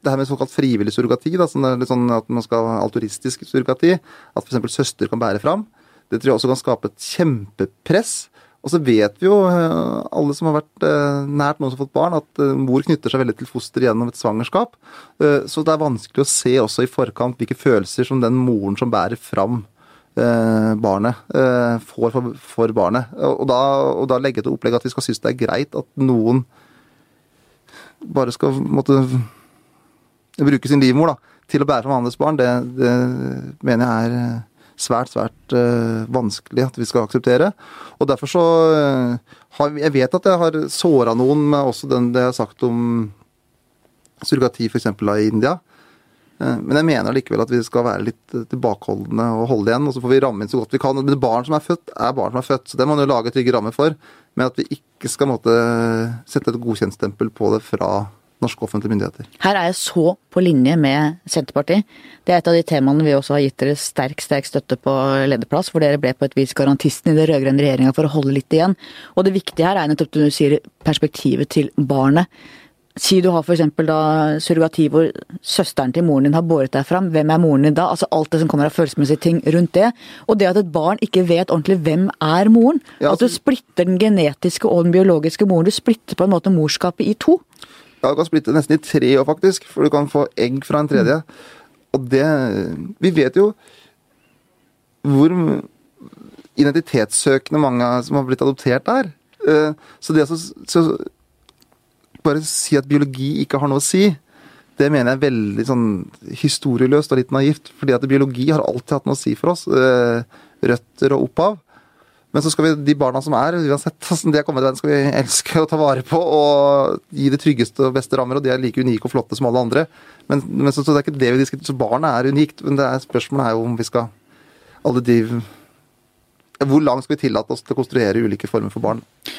Det her med såkalt frivillig surrogati, da, sånn, sånn at man skal ha alturistisk surrogati, at f.eks. søster kan bære fram, det tror jeg også kan skape et kjempepress. Og så vet vi jo, eh, alle som har vært eh, nært noen som har fått barn, at mor knytter seg veldig til foster gjennom et svangerskap. Så det er vanskelig å se også i forkant hvilke følelser som den moren som bærer fram barnet, får for, barnet. Og da, og da legge til opplegg at vi skal synes det er greit at noen bare skal måtte bruke sin livmor da, til å bære fram andres barn, det, det, mener jeg er svært, svært uh, vanskelig at vi skal akseptere. Og derfor så uh, har Jeg vet at jeg har såra noen med også den det jeg har sagt om surrogati f.eks. i India. Uh, men jeg mener likevel at vi skal være litt tilbakeholdne og holde igjen. Og så får vi ramme inn så godt vi kan. Men barn som er født, er barn som er født. Så det må man jo lage trygge rammer for. Men at vi ikke skal måtte sette et godkjentstempel på det fra norske offentlige myndigheter. Her er jeg så på linje med Senterpartiet. Det er et av de temaene vi også har gitt dere sterk sterk støtte på lederplass, hvor dere ble på et vis garantisten i den rød-grønne regjeringa for å holde litt igjen. Og det viktige her er nettopp det du sier, perspektivet til barnet. Si du har f.eks. da surrogati hvor søsteren til moren din har båret deg fram. Hvem er moren din da? Altså alt det som kommer av følelsesmessige ting rundt det. Og det at et barn ikke vet ordentlig hvem er moren. Ja, altså, at du splitter den genetiske og den biologiske moren. Du splitter på en måte morskapet i to. Ja, du kan splitte nesten i tre år, faktisk, for du kan få egg fra en tredje. Og det Vi vet jo hvor identitetssøkende mange som har blitt adoptert er. Eh, så det å bare si at biologi ikke har noe å si, det mener jeg er veldig sånn historieløst og litt naivt. Fordi at biologi har alltid hatt noe å si for oss. Eh, røtter og opphav. Men så skal vi, de barna som er, uansett hvordan [LAUGHS] de er kommet til verden, skal vi elske å ta vare på og gi det tryggeste og beste rammer. Og de er like unike og flotte som alle andre. Men, men så, så, det er ikke det vi diskuterer. Så barnet er unikt. Men det er, spørsmålet er jo om vi skal alle de hvor langt skal vi tillate oss til å konstruere ulike former for barn?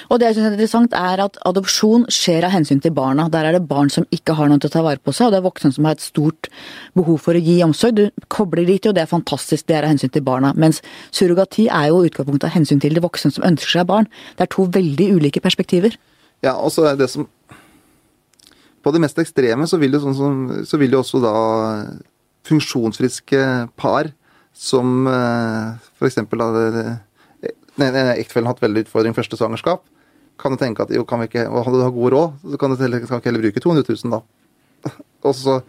Og det jeg synes er interessant er at Adopsjon skjer av hensyn til barna. Der er det barn som ikke har noen til å ta vare på seg, og det er voksne som har et stort behov for å gi omsorg. Du kobler dit, og det er fantastisk, det er av hensyn til barna. Mens surrogati er jo utgangspunktet av hensyn til de voksne som ønsker seg barn. Det er to veldig ulike perspektiver. Ja, og så er det som På det mest ekstreme så vil det, sånn som, så vil det også da funksjonsfriske par som eh, ene ektefellen hatt veldig utfordring første svangerskap, kan du tenke at jo, kan vi ikke, og hadde du god råd, så kan du ikke heller bruke 200 000 da. [LAUGHS] Og så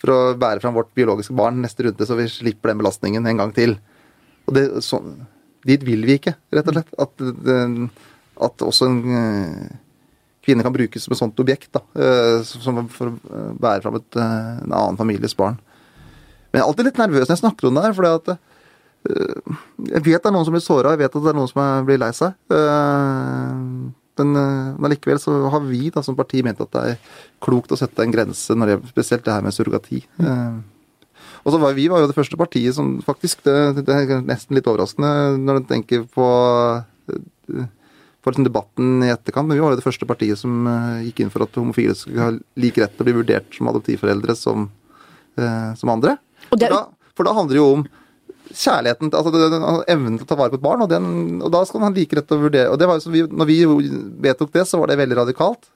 for å bære fram vårt biologiske barn neste runde, så vi slipper den belastningen en gang til. Og det, så, dit vil vi ikke, rett og slett. At, at også en eh, kvinne kan brukes som et sånt objekt da, eh, for å bære fram et, eh, en annen families barn. Men jeg er alltid litt nervøs når jeg snakker om det her, Eh, jeg vet det er noen som blir såra, jeg vet at det er noen som blir lei seg. Men, men likevel allikevel så har vi da som parti ment at det er klokt å sette en grense, når det, spesielt det her med surrogati. Og så var Vi var jo det første partiet som faktisk Det, det er nesten litt overraskende når du tenker på, på liksom debatten i etterkant, men vi var jo det første partiet som gikk inn for at homofile skulle ha lik rett til å bli vurdert som adoptivforeldre som, som andre. For da, for da handler det jo om kjærligheten, altså evnen til å ta vare på et barn, og, den, og da skal man like rett til å vurdere. Og det var jo som vi, når vi vedtok det, så var det veldig radikalt.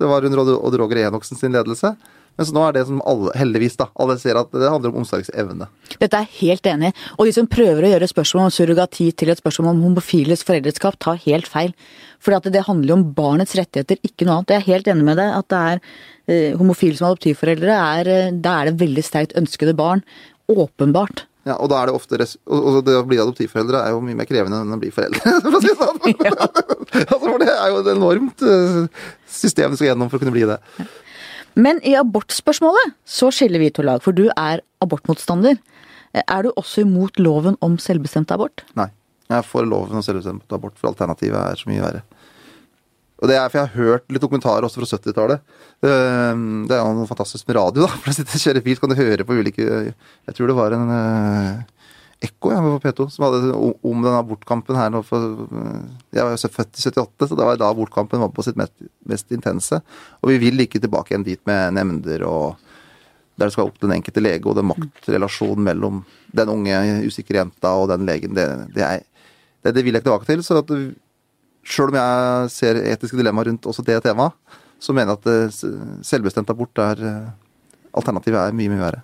Det var under Odd Roger Enoksen sin ledelse. Men så nå er det som alle, heldigvis, da. Alle ser at det handler om omsorgsevne. Dette er helt enig. Og de som prøver å gjøre spørsmål om surrogati til et spørsmål om homofiles foreldreskap, tar helt feil. For det handler jo om barnets rettigheter, ikke noe annet. Jeg er helt enig med deg at det er eh, homofile som adoptivforeldre, er, eh, da er det veldig sterkt ønskede barn. Åpenbart. Ja, og da er det ofte Og det å bli adoptivforeldre er jo mye mer krevende enn å bli foreldre, [LAUGHS] for å si det sånn. [LAUGHS] Ja. [LAUGHS] altså, for det er jo et enormt eh, system du skal gjennom for å kunne bli det. Men i abortspørsmålet så skiller vi to lag, for du er abortmotstander. Er du også imot loven om selvbestemt abort? Nei. Jeg er for loven om selvbestemt abort, for alternativet er så mye verre. Og det er for jeg har hørt litt dokumentarer også fra 70-tallet. Ehm, det er jo fantastisk med radio, da. [LAUGHS] For å sitte og kjøre bil kan du høre på ulike Jeg tror det var en uh, Ekko ja, på P2 som hadde om den abortkampen her nå for uh, Jeg var jo født i 78, så det var da abortkampen var på sitt mest, mest intense. Og vi vil ikke tilbake igjen dit med nemnder og der det skal opp den enkelte lege, og den maktrelasjonen mellom den unge, usikre jenta og den legen, det, det, er, det, det vil jeg ikke tilbake til. Så at sjøl om jeg ser etiske dilemmaer rundt også det temaet, så mener jeg at eh, selvbestemt abort er eh, Alternativet er mye, mye verre.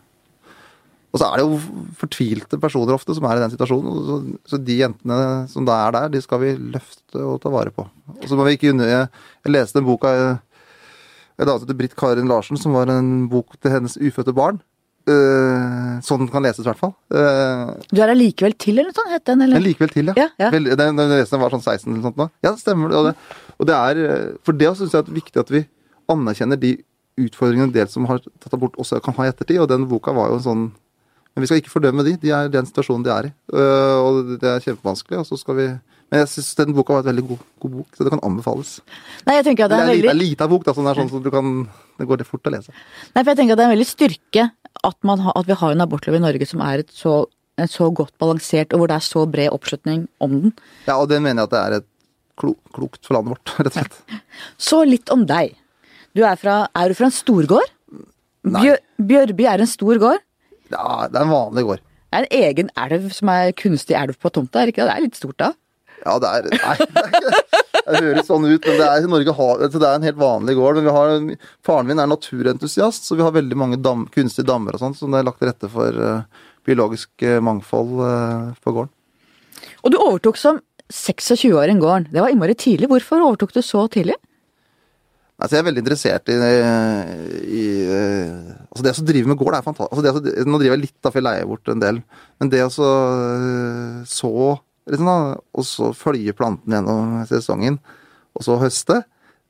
Og så er det jo fortvilte personer ofte som er i den situasjonen. Så, de jentene som da er der, de skal vi løfte og ta vare på. Og så må vi ikke unne Jeg leste en bok av en dame heter Britt Karin Larsen, som var en bok til hennes ufødte barn. Uh, sånn den kan leses, i hvert fall. Uh, du er allikevel til, eller noe sånt? Het den, eller? Likevel til, ja. ja, ja. Vel, den, den, var sånn 16 eller sånt nå. Ja, det stemmer. Og det, og det er, for det syns jeg er viktig at vi anerkjenner de utfordringene del som har tatt abort, også kan ha i ettertid. Og den boka var jo en sånn Men vi skal ikke fordømme de. De er i den situasjonen de er i. Uh, og det er kjempevanskelig. Og så skal vi men jeg syns den boka var et veldig god, god, bok, så det kan anbefales. Nei, jeg tenker at Det er, det er veldig... en liten bok, da, sånn, sånn så du kan, det går det fort å lese. Nei, for jeg tenker at det er en veldig styrke at, man at vi har en abortlov i Norge som er et så, et så godt balansert, og hvor det er så bred oppslutning om den. Ja, og det mener jeg at det er et klo, klokt for landet vårt, [LAUGHS] rett og slett. Så litt om deg. Du er, fra, er du fra en storgård? Bjør, Bjørby er en stor gård? Ja, det er en vanlig gård. Det er en egen elv som er kunstig elv på tomta, er ikke det? Det er litt stort da? Ja, det er Nei, [LAUGHS] det, høres sånn ut, men det er, Norge har, altså, det er en helt vanlig gård. men vi har, Faren min er naturentusiast, så vi har veldig mange dam, kunstige dammer og sånt som det er lagt til rette for uh, biologisk uh, mangfold uh, på gården. Og du overtok som 26-åring gården. Det var innmari tidlig. Hvorfor overtok du så tidlig? Altså, jeg er veldig interessert i, i altså Det å drive med gård er fantastisk. Altså å, nå driver jeg litt, da, for jeg leier bort en del. Men det å så liksom da, og så følge planten gjennom sesongen, og så høste.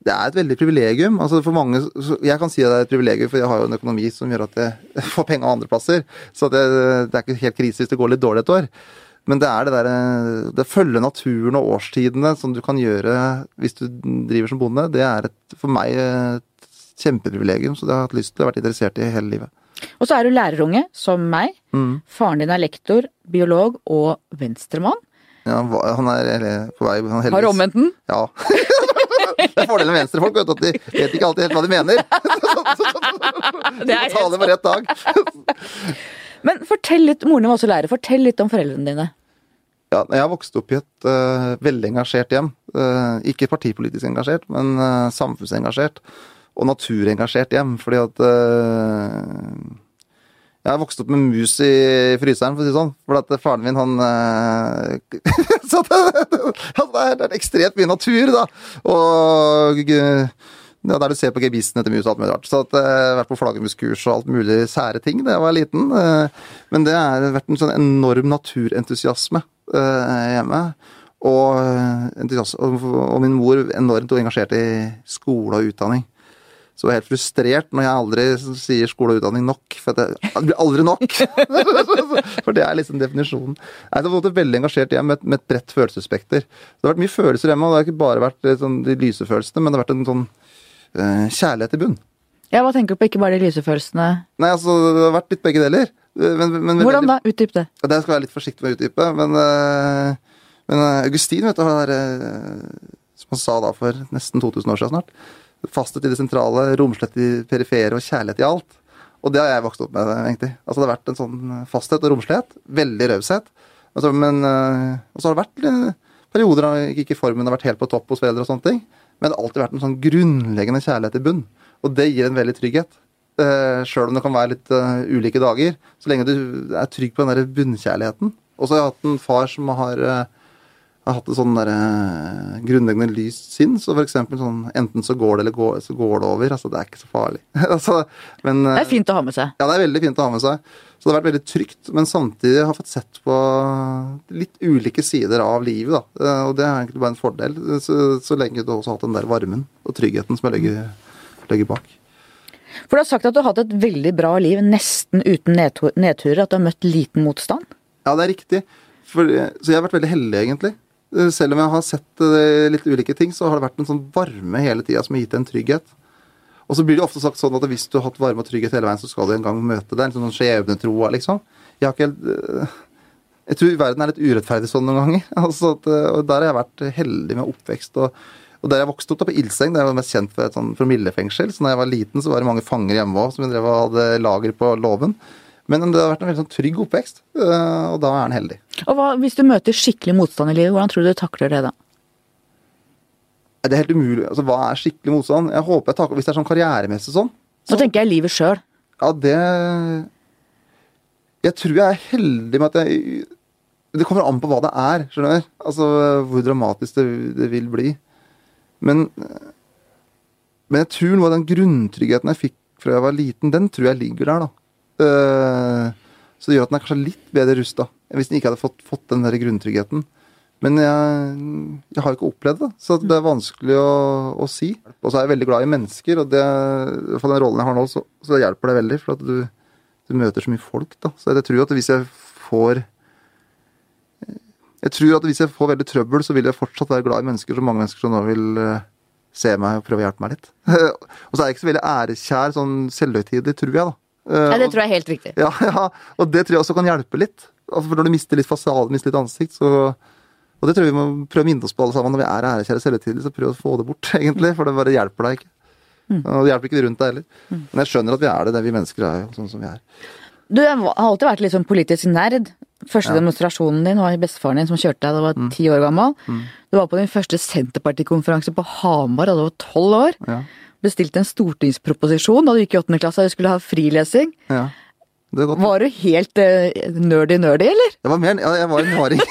Det er et veldig privilegium. altså for mange, Jeg kan si at det er et privilegium, for jeg har jo en økonomi som gjør at jeg [LAUGHS] får penger andre plasser. Så det, det er ikke helt krise hvis det går litt dårlig et år. Men det er det derre Det følger naturen og årstidene som du kan gjøre hvis du driver som bonde. Det er et, for meg et kjempeprivilegium, så det har jeg hatt lyst til å vært interessert i hele livet. Og så er du lærerunge, som meg. Mm. Faren din er lektor, biolog og venstremann. Ja, han er på vei han Har du omvendt den? Ja. det er fordelen med venstrefolk, vet at de vet ikke alltid helt hva de mener. det er Ta det på rett dag. Men fortell litt, moren din var også lærer, fortell litt om foreldrene dine. Ja, Jeg har vokst opp i et uh, veldig engasjert hjem. Uh, ikke partipolitisk engasjert, men uh, samfunnsengasjert. Og naturengasjert hjem, fordi at jeg har vokst opp med mus i fryseren, for å si det sånn. For at faren min, han [LAUGHS] Så det, det, er ekstremt mye natur, da. Og ja, der du ser på gebissen etter mus og alt mulig rart. Så at, jeg har vært på flaggermuskurs og alt mulig sære ting da jeg var liten. Men det har vært en sånn enorm naturentusiasme hjemme. Og, og min mor enormt engasjert i skole og utdanning. Så jeg er helt frustrert når jeg aldri sier skole og utdanning nok. For det, blir aldri nok! [LAUGHS] for det er liksom definisjonen. Jeg har fått et veldig engasjert hjem med, med, et bredt følelsesspekter. Det har vært mye følelser hjemme, og det har ikke bare vært sånn, de lyse følelsene, men det har vært en sånn uh, kjærlighet i bunn. Ja, Hva tenker du på, ikke bare de lyse følelsene? Nei, altså, Det har vært litt begge deler. Men, men, Hvordan da? Utdyp det. Det skal jeg være litt forsiktig med å utdype. Men, men Augustin, vet du, har, som han sa da for nesten 2000 år siden snart Fasthet i det sentrale, romslighet i perifere og kjærlighet i alt. Og det har jeg vokst opp med, egentlig. Altså Det har vært en sånn fasthet og romslighet. Veldig raushet. Altså, men uh, Og så har det vært uh, perioder da ikke formen har vært helt på topp hos foreldre og sånne ting. Men det har alltid vært en sånn grunnleggende kjærlighet i bunn. Og det gir en veldig trygghet. Uh, Sjøl om det kan være litt uh, ulike dager. Så lenge du er trygg på den der bunnkjærligheten. Og så har jeg hatt en far som har uh, har hatt et sånn der, uh, grunnleggende lyst sinn. Så for eksempel sånn enten så går det, eller går, så går det over. Altså, det er ikke så farlig. [LAUGHS] altså, men, det er fint å ha med seg. Ja, det er veldig fint å ha med seg. Så det har vært veldig trygt, men samtidig har jeg fått sett på litt ulike sider av livet, da. Uh, og det er egentlig bare en fordel, så, så lenge du også har hatt den der varmen og tryggheten som jeg legger, legger bak. For du har sagt at du har hatt et veldig bra liv nesten uten nedturer, at du har møtt liten motstand? Ja, det er riktig. For, så jeg har vært veldig heldig, egentlig. Eh, selv om jeg har sett eh, litt ulike ting, så har det vært en sånn varme hele tida som har gitt en trygghet. Og så blir det ofte sagt sånn at hvis du har hatt varme og trygghet hele veien, så skal du en gang møte det. En sånn skjebnetroa, liksom. Jeg har ikke helt eh, Jeg tror verden er litt urettferdig sånn noen ganger. [LAUGHS] Altså at, og der har jeg vært heldig med oppvekst og Og der jeg vokste opp, da, på Ildseng, der jeg var mest kjent for et sånn promillefengsel. Så da jeg var liten, så var det mange fanger hjemme òg som vi drev og hadde lager på låven. Men det har vært en veldig sånn trygg oppvekst, øh, og da er han heldig. Og hva, hvis du møter skikkelig motstand i livet, hvordan tror du du takler det da? Det Er helt umulig? Altså, Hva er skikkelig motstand? Jeg håper jeg takler Hvis det er sånn karrieremessig sånn, Nå tenker jeg livet sjøl. Ja, det Jeg tror jeg er heldig med at jeg Det kommer an på hva det er, skjønner du. Altså hvor dramatisk det, det vil bli. Men Men jeg tror noe av den grunntryggheten jeg fikk fra jeg var liten, den tror jeg ligger der, da. Eh, så det gjør at den er kanskje litt bedre rusta hvis den ikke hadde fått, fått den der grunntryggheten. Men jeg, jeg har ikke opplevd det, så det er vanskelig å, å si. Og så er jeg veldig glad i mennesker, og det, for den rollen jeg har nå, så, så hjelper det veldig. For at du, du, møter så mye folk, da. Så jeg tror at hvis jeg får Jeg tror at hvis jeg får veldig trøbbel, så vil jeg fortsatt være glad i mennesker, så mange mennesker som nå vil uh, se meg og prøve å hjelpe meg litt. [LAUGHS] og så er jeg ikke så veldig ærekjær sånn selvhøytidelig, tror jeg, da. Uh, Nei, det tror jeg er helt riktig. Ja, [LAUGHS] ja, og det tror jeg også kan hjelpe litt. Altså, for når du mister litt fasade, mister litt ansikt, så Og det tror jeg vi må prøve å minne oss på alle sammen når vi er ærekjære selvhøytidelige, så prøv å få det bort, [LAUGHS] egentlig. For det bare hjelper deg ikke. Mm. Og det hjelper ikke de rundt deg heller. Mm. Men jeg skjønner at vi er det, det vi mennesker er sånn som vi er. Du har alltid vært litt sånn politisk nerd. Første ja. demonstrasjonen din var bestefaren din som kjørte deg da du var mm. ti år gammel. Mm. Du var på din første Senterpartikonferanse på Hamar da du var tolv år. Ja. Bestilte en stortingsproposisjon da du gikk i åttende klasse og skulle ha frilesing. Ja. Var du helt uh, nerdy-nerdy, eller? Jeg var mer, ja, jeg var en haring.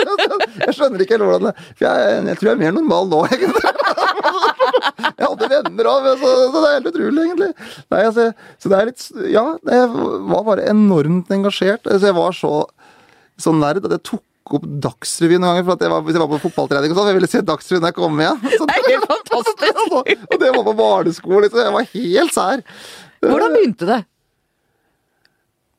[LAUGHS] jeg skjønner ikke hvordan det jeg, jeg, tror jeg er mer normal nå, [LAUGHS] jeg hadde venner av, så, så, det er helt utrolig, egentlig. Nei, altså, så det er litt Ja, jeg var bare enormt engasjert. Altså, jeg var så, så nerd at jeg tok opp Dagsrevyen noen ganger. for at jeg var, Hvis jeg var på fotballtrening og sånn, jeg ville se Dagsrevyen da jeg kom igjen. Så, [LAUGHS] det er helt [LAUGHS] fantastisk! og det var på barneskolen, liksom. Jeg var helt sær. Hvordan begynte det?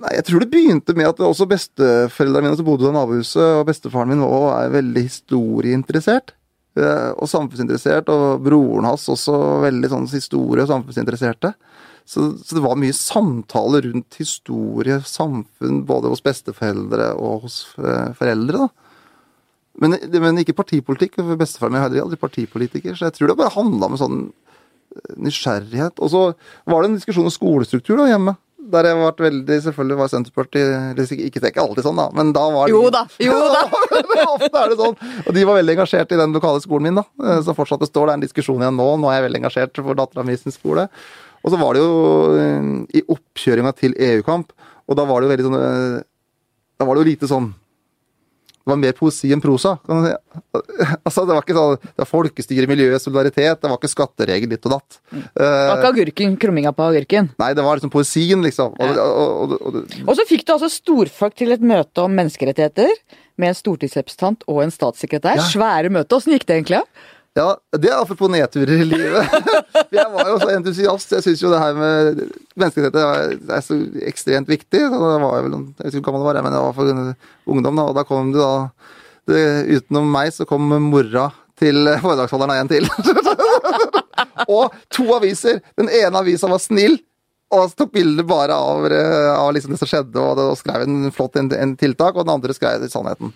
Nei, Jeg tror det begynte med at også besteforeldrene mine som bodde i nabohuset, og bestefaren min var veldig historieinteressert. Eh, og samfunnsinteressert, og broren hans også veldig sånn historie- og samfunnsinteresserte. Så, så, det var mye samtale rundt historie, samfunn, både hos besteforeldre og hos eh, foreldre. da. Men, men ikke partipolitikk. for Bestefaren min er aldri partipolitiker, så jeg tror det bare handla om sånn eh, nysgjerrighet. Og så var det en diskusjon om skolestruktur da hjemme der jeg vært veldig Selvfølgelig var Senterpartiet Ikke det ikke alltid sånn, da, men da var Jo da! Jo [LAUGHS] da! [LAUGHS] Ofte er det sånn. Og de var veldig engasjert i den lokale skolen min, da. Som så fortsatt består det er en diskusjon igjen nå. Nå er jeg veldig engasjert for dattera mi sin skole. Og så var det jo eh, i oppkjøringa til EU-kamp, og da var det jo veldig sånn eh, Da var det jo lite sånn det var mer poesi enn prosa. Si. [LAUGHS] Altså, det var ikke sånn, det var folkestyre, miljø, solidaritet. Det var ikke skatteregel ditt og datt. Mm. Det var ikke agurken, krumminga på agurken? Nei, det var liksom poesien, liksom. Og, og, og, og så fikk du altså storfolk til et møte om menneskerettigheter med en stortingsrepresentant og en statssekretær. Ja. Svære møte. Åssen gikk det egentlig? Ja, det er apropos nedturer i livet. [LAUGHS] jeg var jo så entusiast. Jeg syns jo det her med menneskerettigheter er så ekstremt viktig. Så det var vel, jeg vet ikke hvor gammel det var, men det var for ungdom, da. Og da kom det da det, Utenom meg så kom mora til foredragsholderen en til. [LAUGHS] og to aviser. Den ene avisa var snill. Og tok bilder bare av, av liksom det som skjedde, og, det, og skrev en flott en, en tiltak. Og den andre skrev sannheten.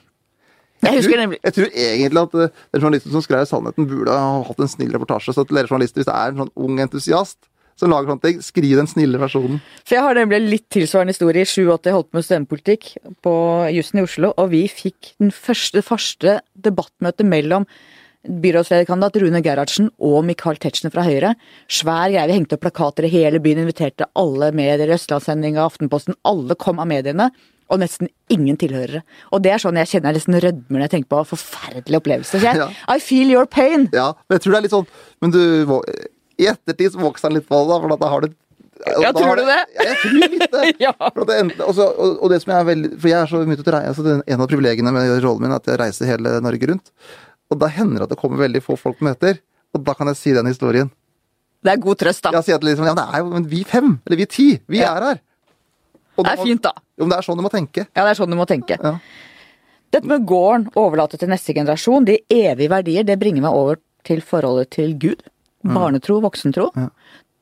Jeg, tror, jeg tror egentlig at dere den journalisten som skrev sannheten, burde ha hatt en snill reportasje. Så dere journalister, hvis det er en sånn ung entusiast som lager sånne ting, skriv den snille versjonen. For Jeg har nemlig litt tilsvarende historie. I 87 holdt på med studentpolitikk på jussen i Oslo, og vi fikk den første, første debattmøtet mellom byrådslederkandidat Rune Gerhardsen og Michael Tetzschner fra Høyre. Svær greie. Vi hengte opp plakater i hele byen, inviterte alle medier, Østlandssendinga, Aftenposten. Alle kom av mediene og nesten ingen tilhørere. Og det er sånn jeg kjenner jeg nesten rødmer når jeg tenker på forferdelige opplevelser. Jeg, [LAUGHS] ja. I feel your pain. Ja, men jeg tror det er litt sånn Men du, i ettertid så vokser han litt på det, for da har du ja, tror du det? Jeg tror litt det. [LAUGHS] ja. for det også, og, og, det som jeg er veldig For jeg er så mye til å reise. Altså, en av privilegiene med rollen min er at jeg reiser hele Norge rundt. Og da hender det at det kommer veldig få folk på møter. Og da kan jeg si den historien. Det er god trøst, da. Jeg sier at liksom, ja, det er jo, men vi fem, eller vi ti, vi ja. er her. Det er fint, da. Jo, men det er sånn du må tenke. Ja, det er sånn du må tenke. Ja. Dette med gården, overlate til neste generasjon, de evige verdier, det bringer meg over til forholdet til Gud. Mm. Barnetro, voksentro. Ja.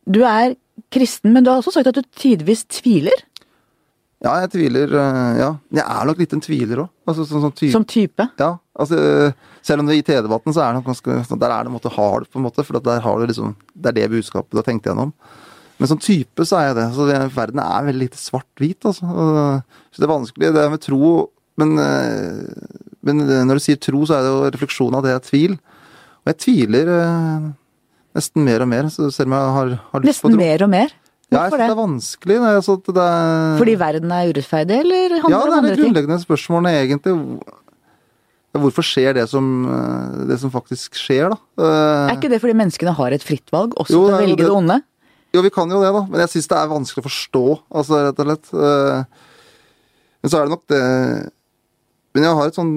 Du er kristen, men du har også sagt at du tidvis tviler? Ja, jeg tviler. eh, Ja. Jeg er nok litt en tviler òg. Altså, sånn, sånn ty Som type? ja, altså, eh, selv om det i TV-debatten så er det ganske Der er det en måte hard, på en måte, for at der har du liksom Det er det budskapet du har tenkt gjennom. Men som type så er jeg det. Så det, verden er veldig lite svart-hvit, altså. Så det er vanskelig. Det er med tro men, eh, men når du sier tro, så er det jo refleksjon av det er tvil. Og jeg tviler eh, nesten mer og mer, så selv om jeg har, har lyst på Nesten tro. mer og mer? Ja, jeg synes det det? er vanskelig. Er, altså, det er, Fordi verden er urettferdig, eller handler ja, det om andre er Ja, det ting? grunnleggende spørsmålene, egentlig. Hvorfor skjer det som, eh, det som faktisk skjer, da? Eh, Er ikke det fordi menneskene har et fritt valg, også Jo, til å er velge det. det onde? Jo, vi kan jo det, da. Men jeg syns det er vanskelig å forstå, altså, rett og slett. Eh, Men så er det nok det Men jeg har et sånn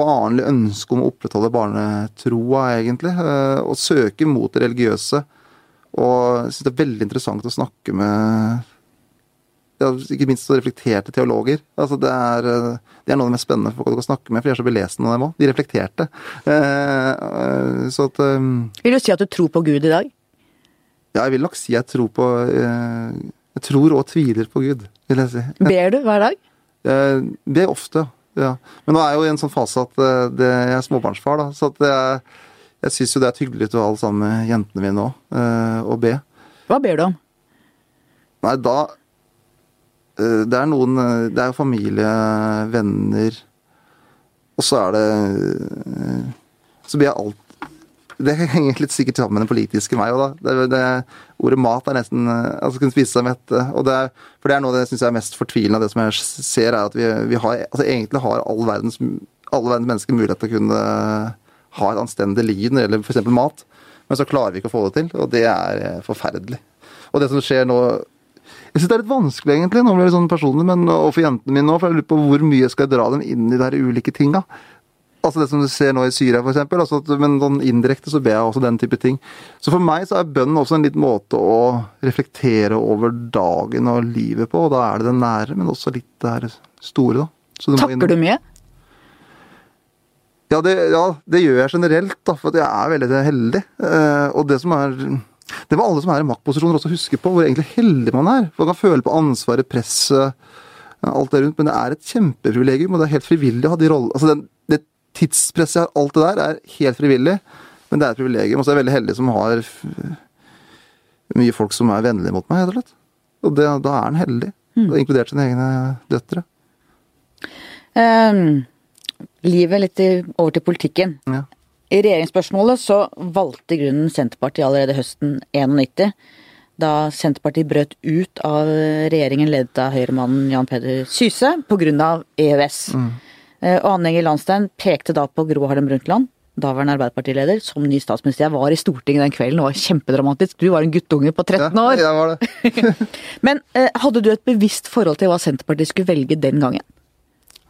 barnlig ønske om å opprettholde barnetroa, egentlig. eh, Og søke mot det religiøse. Og jeg syns det er veldig interessant å snakke med ja, ikke minst så reflekterte teologer. Altså det, er, eh, det er noe av det mest spennende folk å snakke med, for de er så belesende av dem òg. De reflekterte. Eh, så at um... Vil du si at du tror på Gud i dag? Ja, jeg vil nok si jeg tror på eh, Jeg tror og tviler på Gud, vil jeg si. Ber du hver dag? Jeg Det er ofte, ja. Men nå er jeg jo i en sånn fase at eh, det, jeg er småbarnsfar, da. Så at jeg, jeg syns jo det er hyggelig alle sammen med jentene mine òg, å be. Hva ber du om? Nei, da eh, Det er noen eh, Det er jo familie, venner Og så er det eh, Så blir jeg alt Det henger litt sikkert sammen med den politiske meg òg, da. Det, det, ordet mat er nesten eh, Altså kunne spise seg mett. Og det for det er noe det jeg syns er mest fortvilende av det som jeg ser, er at vi, vi har Altså egentlig har all verdens, alle verdens mennesker mulighet til å kunne ha et anstendig liv når det gjelder f.eks. mat. Men så klarer vi ikke å få det til, og det er eh, forferdelig. Og det som skjer nå Jeg syns det er litt vanskelig, egentlig, nå blir det sånn personlig, men for jentene mine nå, for jeg lurer på hvor mye skal jeg dra dem inn i de her ulike tinga. Altså det som du ser nå i Syria, eksempel. Altså at, men sånn indirekte så ber jeg også den type ting. Så for meg så er bønnen også en liten måte å reflektere over dagen og livet på. Og da er det det nære, men også litt det her store, da. Inn- Takker du mye? ja det, ja, det gjør jeg generelt, da, for jeg er veldig heldig. Eh, og det som er Det må alle som er i maktposisjoner også huske på, hvor egentlig heldig man er. For Man kan føle på ansvaret, presset, alt det rundt, men det er et kjempeprivilegium, og det er helt frivillig å ha de rollene Altså den, det tidspresset jeg har, alt det der, er helt frivillig, men det er et privilegium. Og så er jeg veldig heldig som har mye folk som er vennlige mot meg, rett og slett. Og det, da er en heldig. Mm. Inkludert sine egne døtre. Um, livet litt over til politikken. Ja. I regjeringsspørsmålet så valgte i grunnen Senterpartiet allerede høsten 91, da Senterpartiet brøt ut av regjeringen ledet av høyremannen Jan Peder Syse pga. EØS. Eh, Og Anne Landstein pekte da på Gro Harlem Brundtland, daværende Arbeiderpartileder, som ny statsminister. Jeg var i Stortinget den kvelden, det var kjempedramatisk. Du var en guttunge på 13 år. Ja, jeg var det. [LAUGHS] Men eh, hadde du et bevisst forhold til hva Senterpartiet skulle velge den gangen?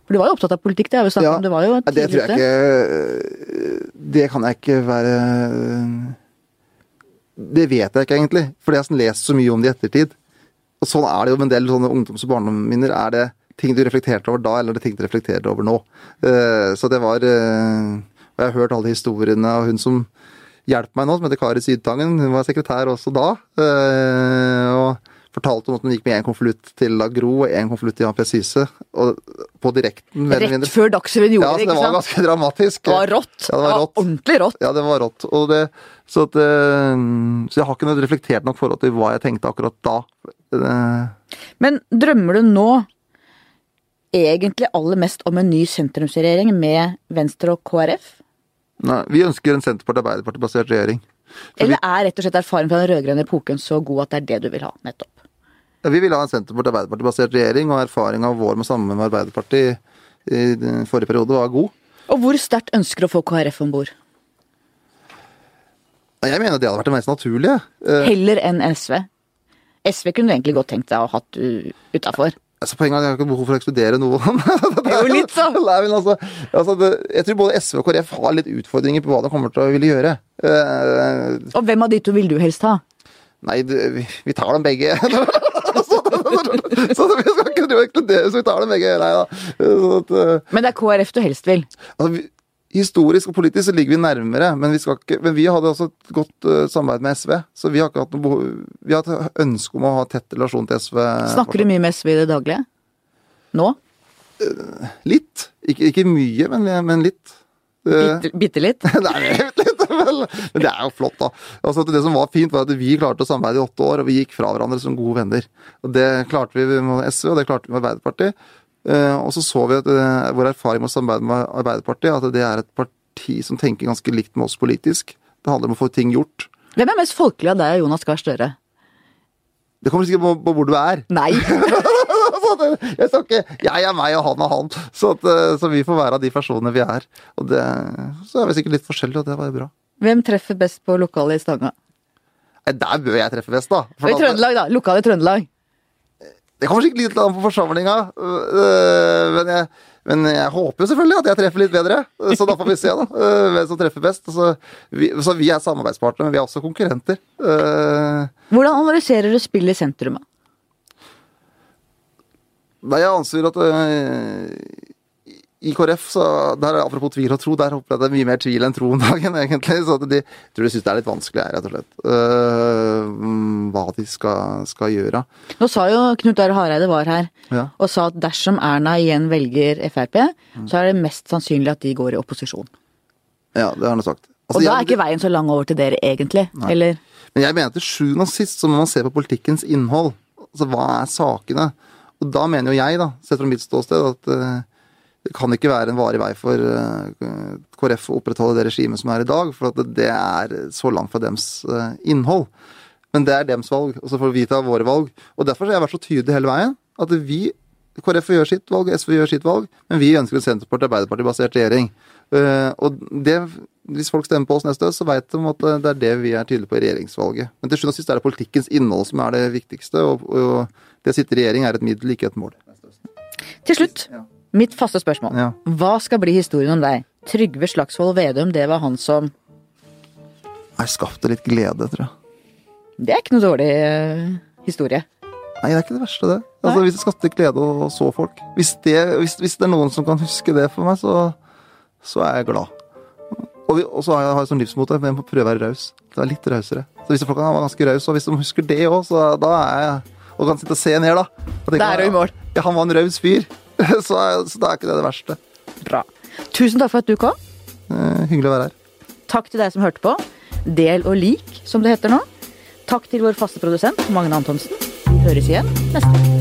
For du var jo opptatt av politikk, det har vi snakket om. Det var jo Nei, det tror jeg ikke Det kan jeg ikke være Det vet jeg ikke egentlig, fordi jeg har lest så mye om det i ettertid. Og sånn er det jo med en del sånne ungdoms- og barndomsminner. Er det ting du reflekterte over da, eller er det ting du reflekterer over nå? Eh, Så det var eh, Og jeg har hørt alle historiene, og hun som hjelper meg nå, som heter Kari Sydtangen, hun var sekretær også da. eh, Og fortalte om at hun gikk med én konvolutt til La Gro og én konvolutt til Jan P. Syse. Og på direkten Rett før Dagsrevyen gjorde Ja, så det, det var ganske dramatisk. Det var rått. Ja, det var rått. ordentlig rått. Ja, det var rått. Og det, så, at, eh, så jeg har ikke reflektert nok forhold til hva jeg tenkte akkurat da. Eh, Men drømmer du nå egentlig aller mest om en ny sentrumsregjering med Venstre og KrF? Nei, vi ønsker en Senterparti-Arbeiderparti-basert regjering. For Eller er rett og slett erfaringen fra den rød-grønne epoken så god at det er det du vil ha, nettopp? Ja, vi vil ha en Senterparti-Arbeiderparti-basert regjering, og erfaringa vår med sammen med Arbeiderpartiet i den forrige periode var god. Og hvor sterkt ønsker du å få KrF om bord? Jeg mener det hadde vært det mest naturlige. Eh, Heller enn SV? SV kunne du egentlig godt tenkt deg å ha hatt utafor. Altså, poenget er at jeg har ikke behov for å ekskludere noen. Det er jo litt sånn. [LAUGHS] Altså, altså jeg tror både SV og KrF har litt utfordringer på hva de kommer til å ville gjøre. Uh, Og hvem av de to vil du helst ha? Nei, du, vi, vi tar dem begge. [LAUGHS] så, så vi skal ikke drive og ekskludere, så vi tar dem begge. Nei da. Så at, uh, Men det er KrF du helst vil. altså, vi, Historisk og politisk så ligger vi nærmere, men vi, skal ikke, men vi hadde også et godt uh, samarbeid med SV. Så vi har ikke hatt noe behov Vi har hatt ønske om å ha tett relasjon til SV. Snakker du mye med SV i det daglige? Nå? Litt. Ikke, ikke mye, men, men litt. Bitte, bitte litt? [LAUGHS] Nei, litt, vel. Men det er jo flott, da. Altså, det som var fint, var at vi klarte å samarbeide i åtte år, og vi gikk fra hverandre som gode venner. Og Det klarte vi med SV, og det klarte vi med Arbeiderpartiet. Uh, og så så vi at uh, vår erfaring med å samarbeide med Arbeiderpartiet, at det er et parti som tenker ganske likt med oss politisk. Det handler om å få ting gjort. Hvem er mest folkelig av deg og Jonas Gahr Støre? Det kommer sikkert på, på hvor du er. Nei! [LAUGHS] jeg sa ikke jeg er meg og han er han. Så, at, uh, så vi får være av de personene vi er. Og det, så er vi sikkert litt forskjellige, og det var jo bra. Hvem treffer best på lokalet i Stanga? Der bør jeg treffe best, da. For I Trøndelag, da. Lokalet i Trøndelag. Det kommer sikkert litt an på forsamlinga, men jeg, men jeg håper jo selvfølgelig at jeg treffer litt bedre. Så da får vi se, da. Hvem som treffer best. Så vi, så vi er samarbeidspartnere, men vi er også konkurrenter. Hvordan analyserer du spillet i sentrum? Nei, jeg anser at i KrF, så der, apropos tvil og tro, der håper jeg det er mye mer tvil enn tro om dagen, [LAUGHS] egentlig. Så de jeg tror de syns det er litt vanskelig her, rett og slett. Uh, hva de skal, skal, gjøre. Nå sa jo Knut Are Hareide var her ja. og sa at dersom Erna igjen velger Frp, mm. så er det mest sannsynlig at de går i opposisjon. Ja, det har han sagt. Altså, og da er ikke veien så lang over til dere, egentlig? Nei. Eller? Men jeg mener til sjuende og sist så må man se på politikkens innhold. Altså hva er sakene? Og da mener jo jeg, da, sett fra mitt ståsted, at uh, det kan ikke være en varig vei for eh, KrF å opprettholde det regimet som er i dag, for at det er så langt fra dems eh, innhold. Men det er dems valg, og så får vi ta våre valg. Og Derfor har jeg vært så tydelig hele veien. At vi, KrF gjør sitt valg, SV gjør sitt valg, men vi ønsker en Senterparti-Arbeiderparti-basert regjering. Eh, og det, Hvis folk stemmer på oss neste høst, så vet de at det er det vi er tydelige på i regjeringsvalget. Men til slutt og sist er det politikkens innhold som er det viktigste, og, og det å sitte i regjering er et middel, ikke et mål. Til slutt. Ja. Mitt faste spørsmål. Ja. Hva skal bli historien om deg? Trygve Slagsvold Vedum, det var han som Jeg skapte litt glede, tror jeg. Det er ikke noe dårlig uh, historie. Nei, det er ikke det verste, det. Altså, hvis jeg skapte glede og så folk. Hvis det, hvis, hvis det, er noen som kan huske det for meg, så, så er jeg glad. Og, vi, og så har jeg, har jeg som livsmote at jeg må prøve å være raus. Det er litt rausere. Så hvis folk kan være ganske raus, og hvis de husker det òg, så da er jeg Og kan sitte og se ned, da. Da er du i mål. Ja, han var en raus fyr. [LAUGHS] så, så da er ikke det det verste. Bra. Tusen takk for at du kom. Eh, hyggelig å være her. Takk til deg som hørte på. Del og lik, som det heter nå. Takk til vår faste produsent Magne Antonsen. Vi høres igjen neste gang.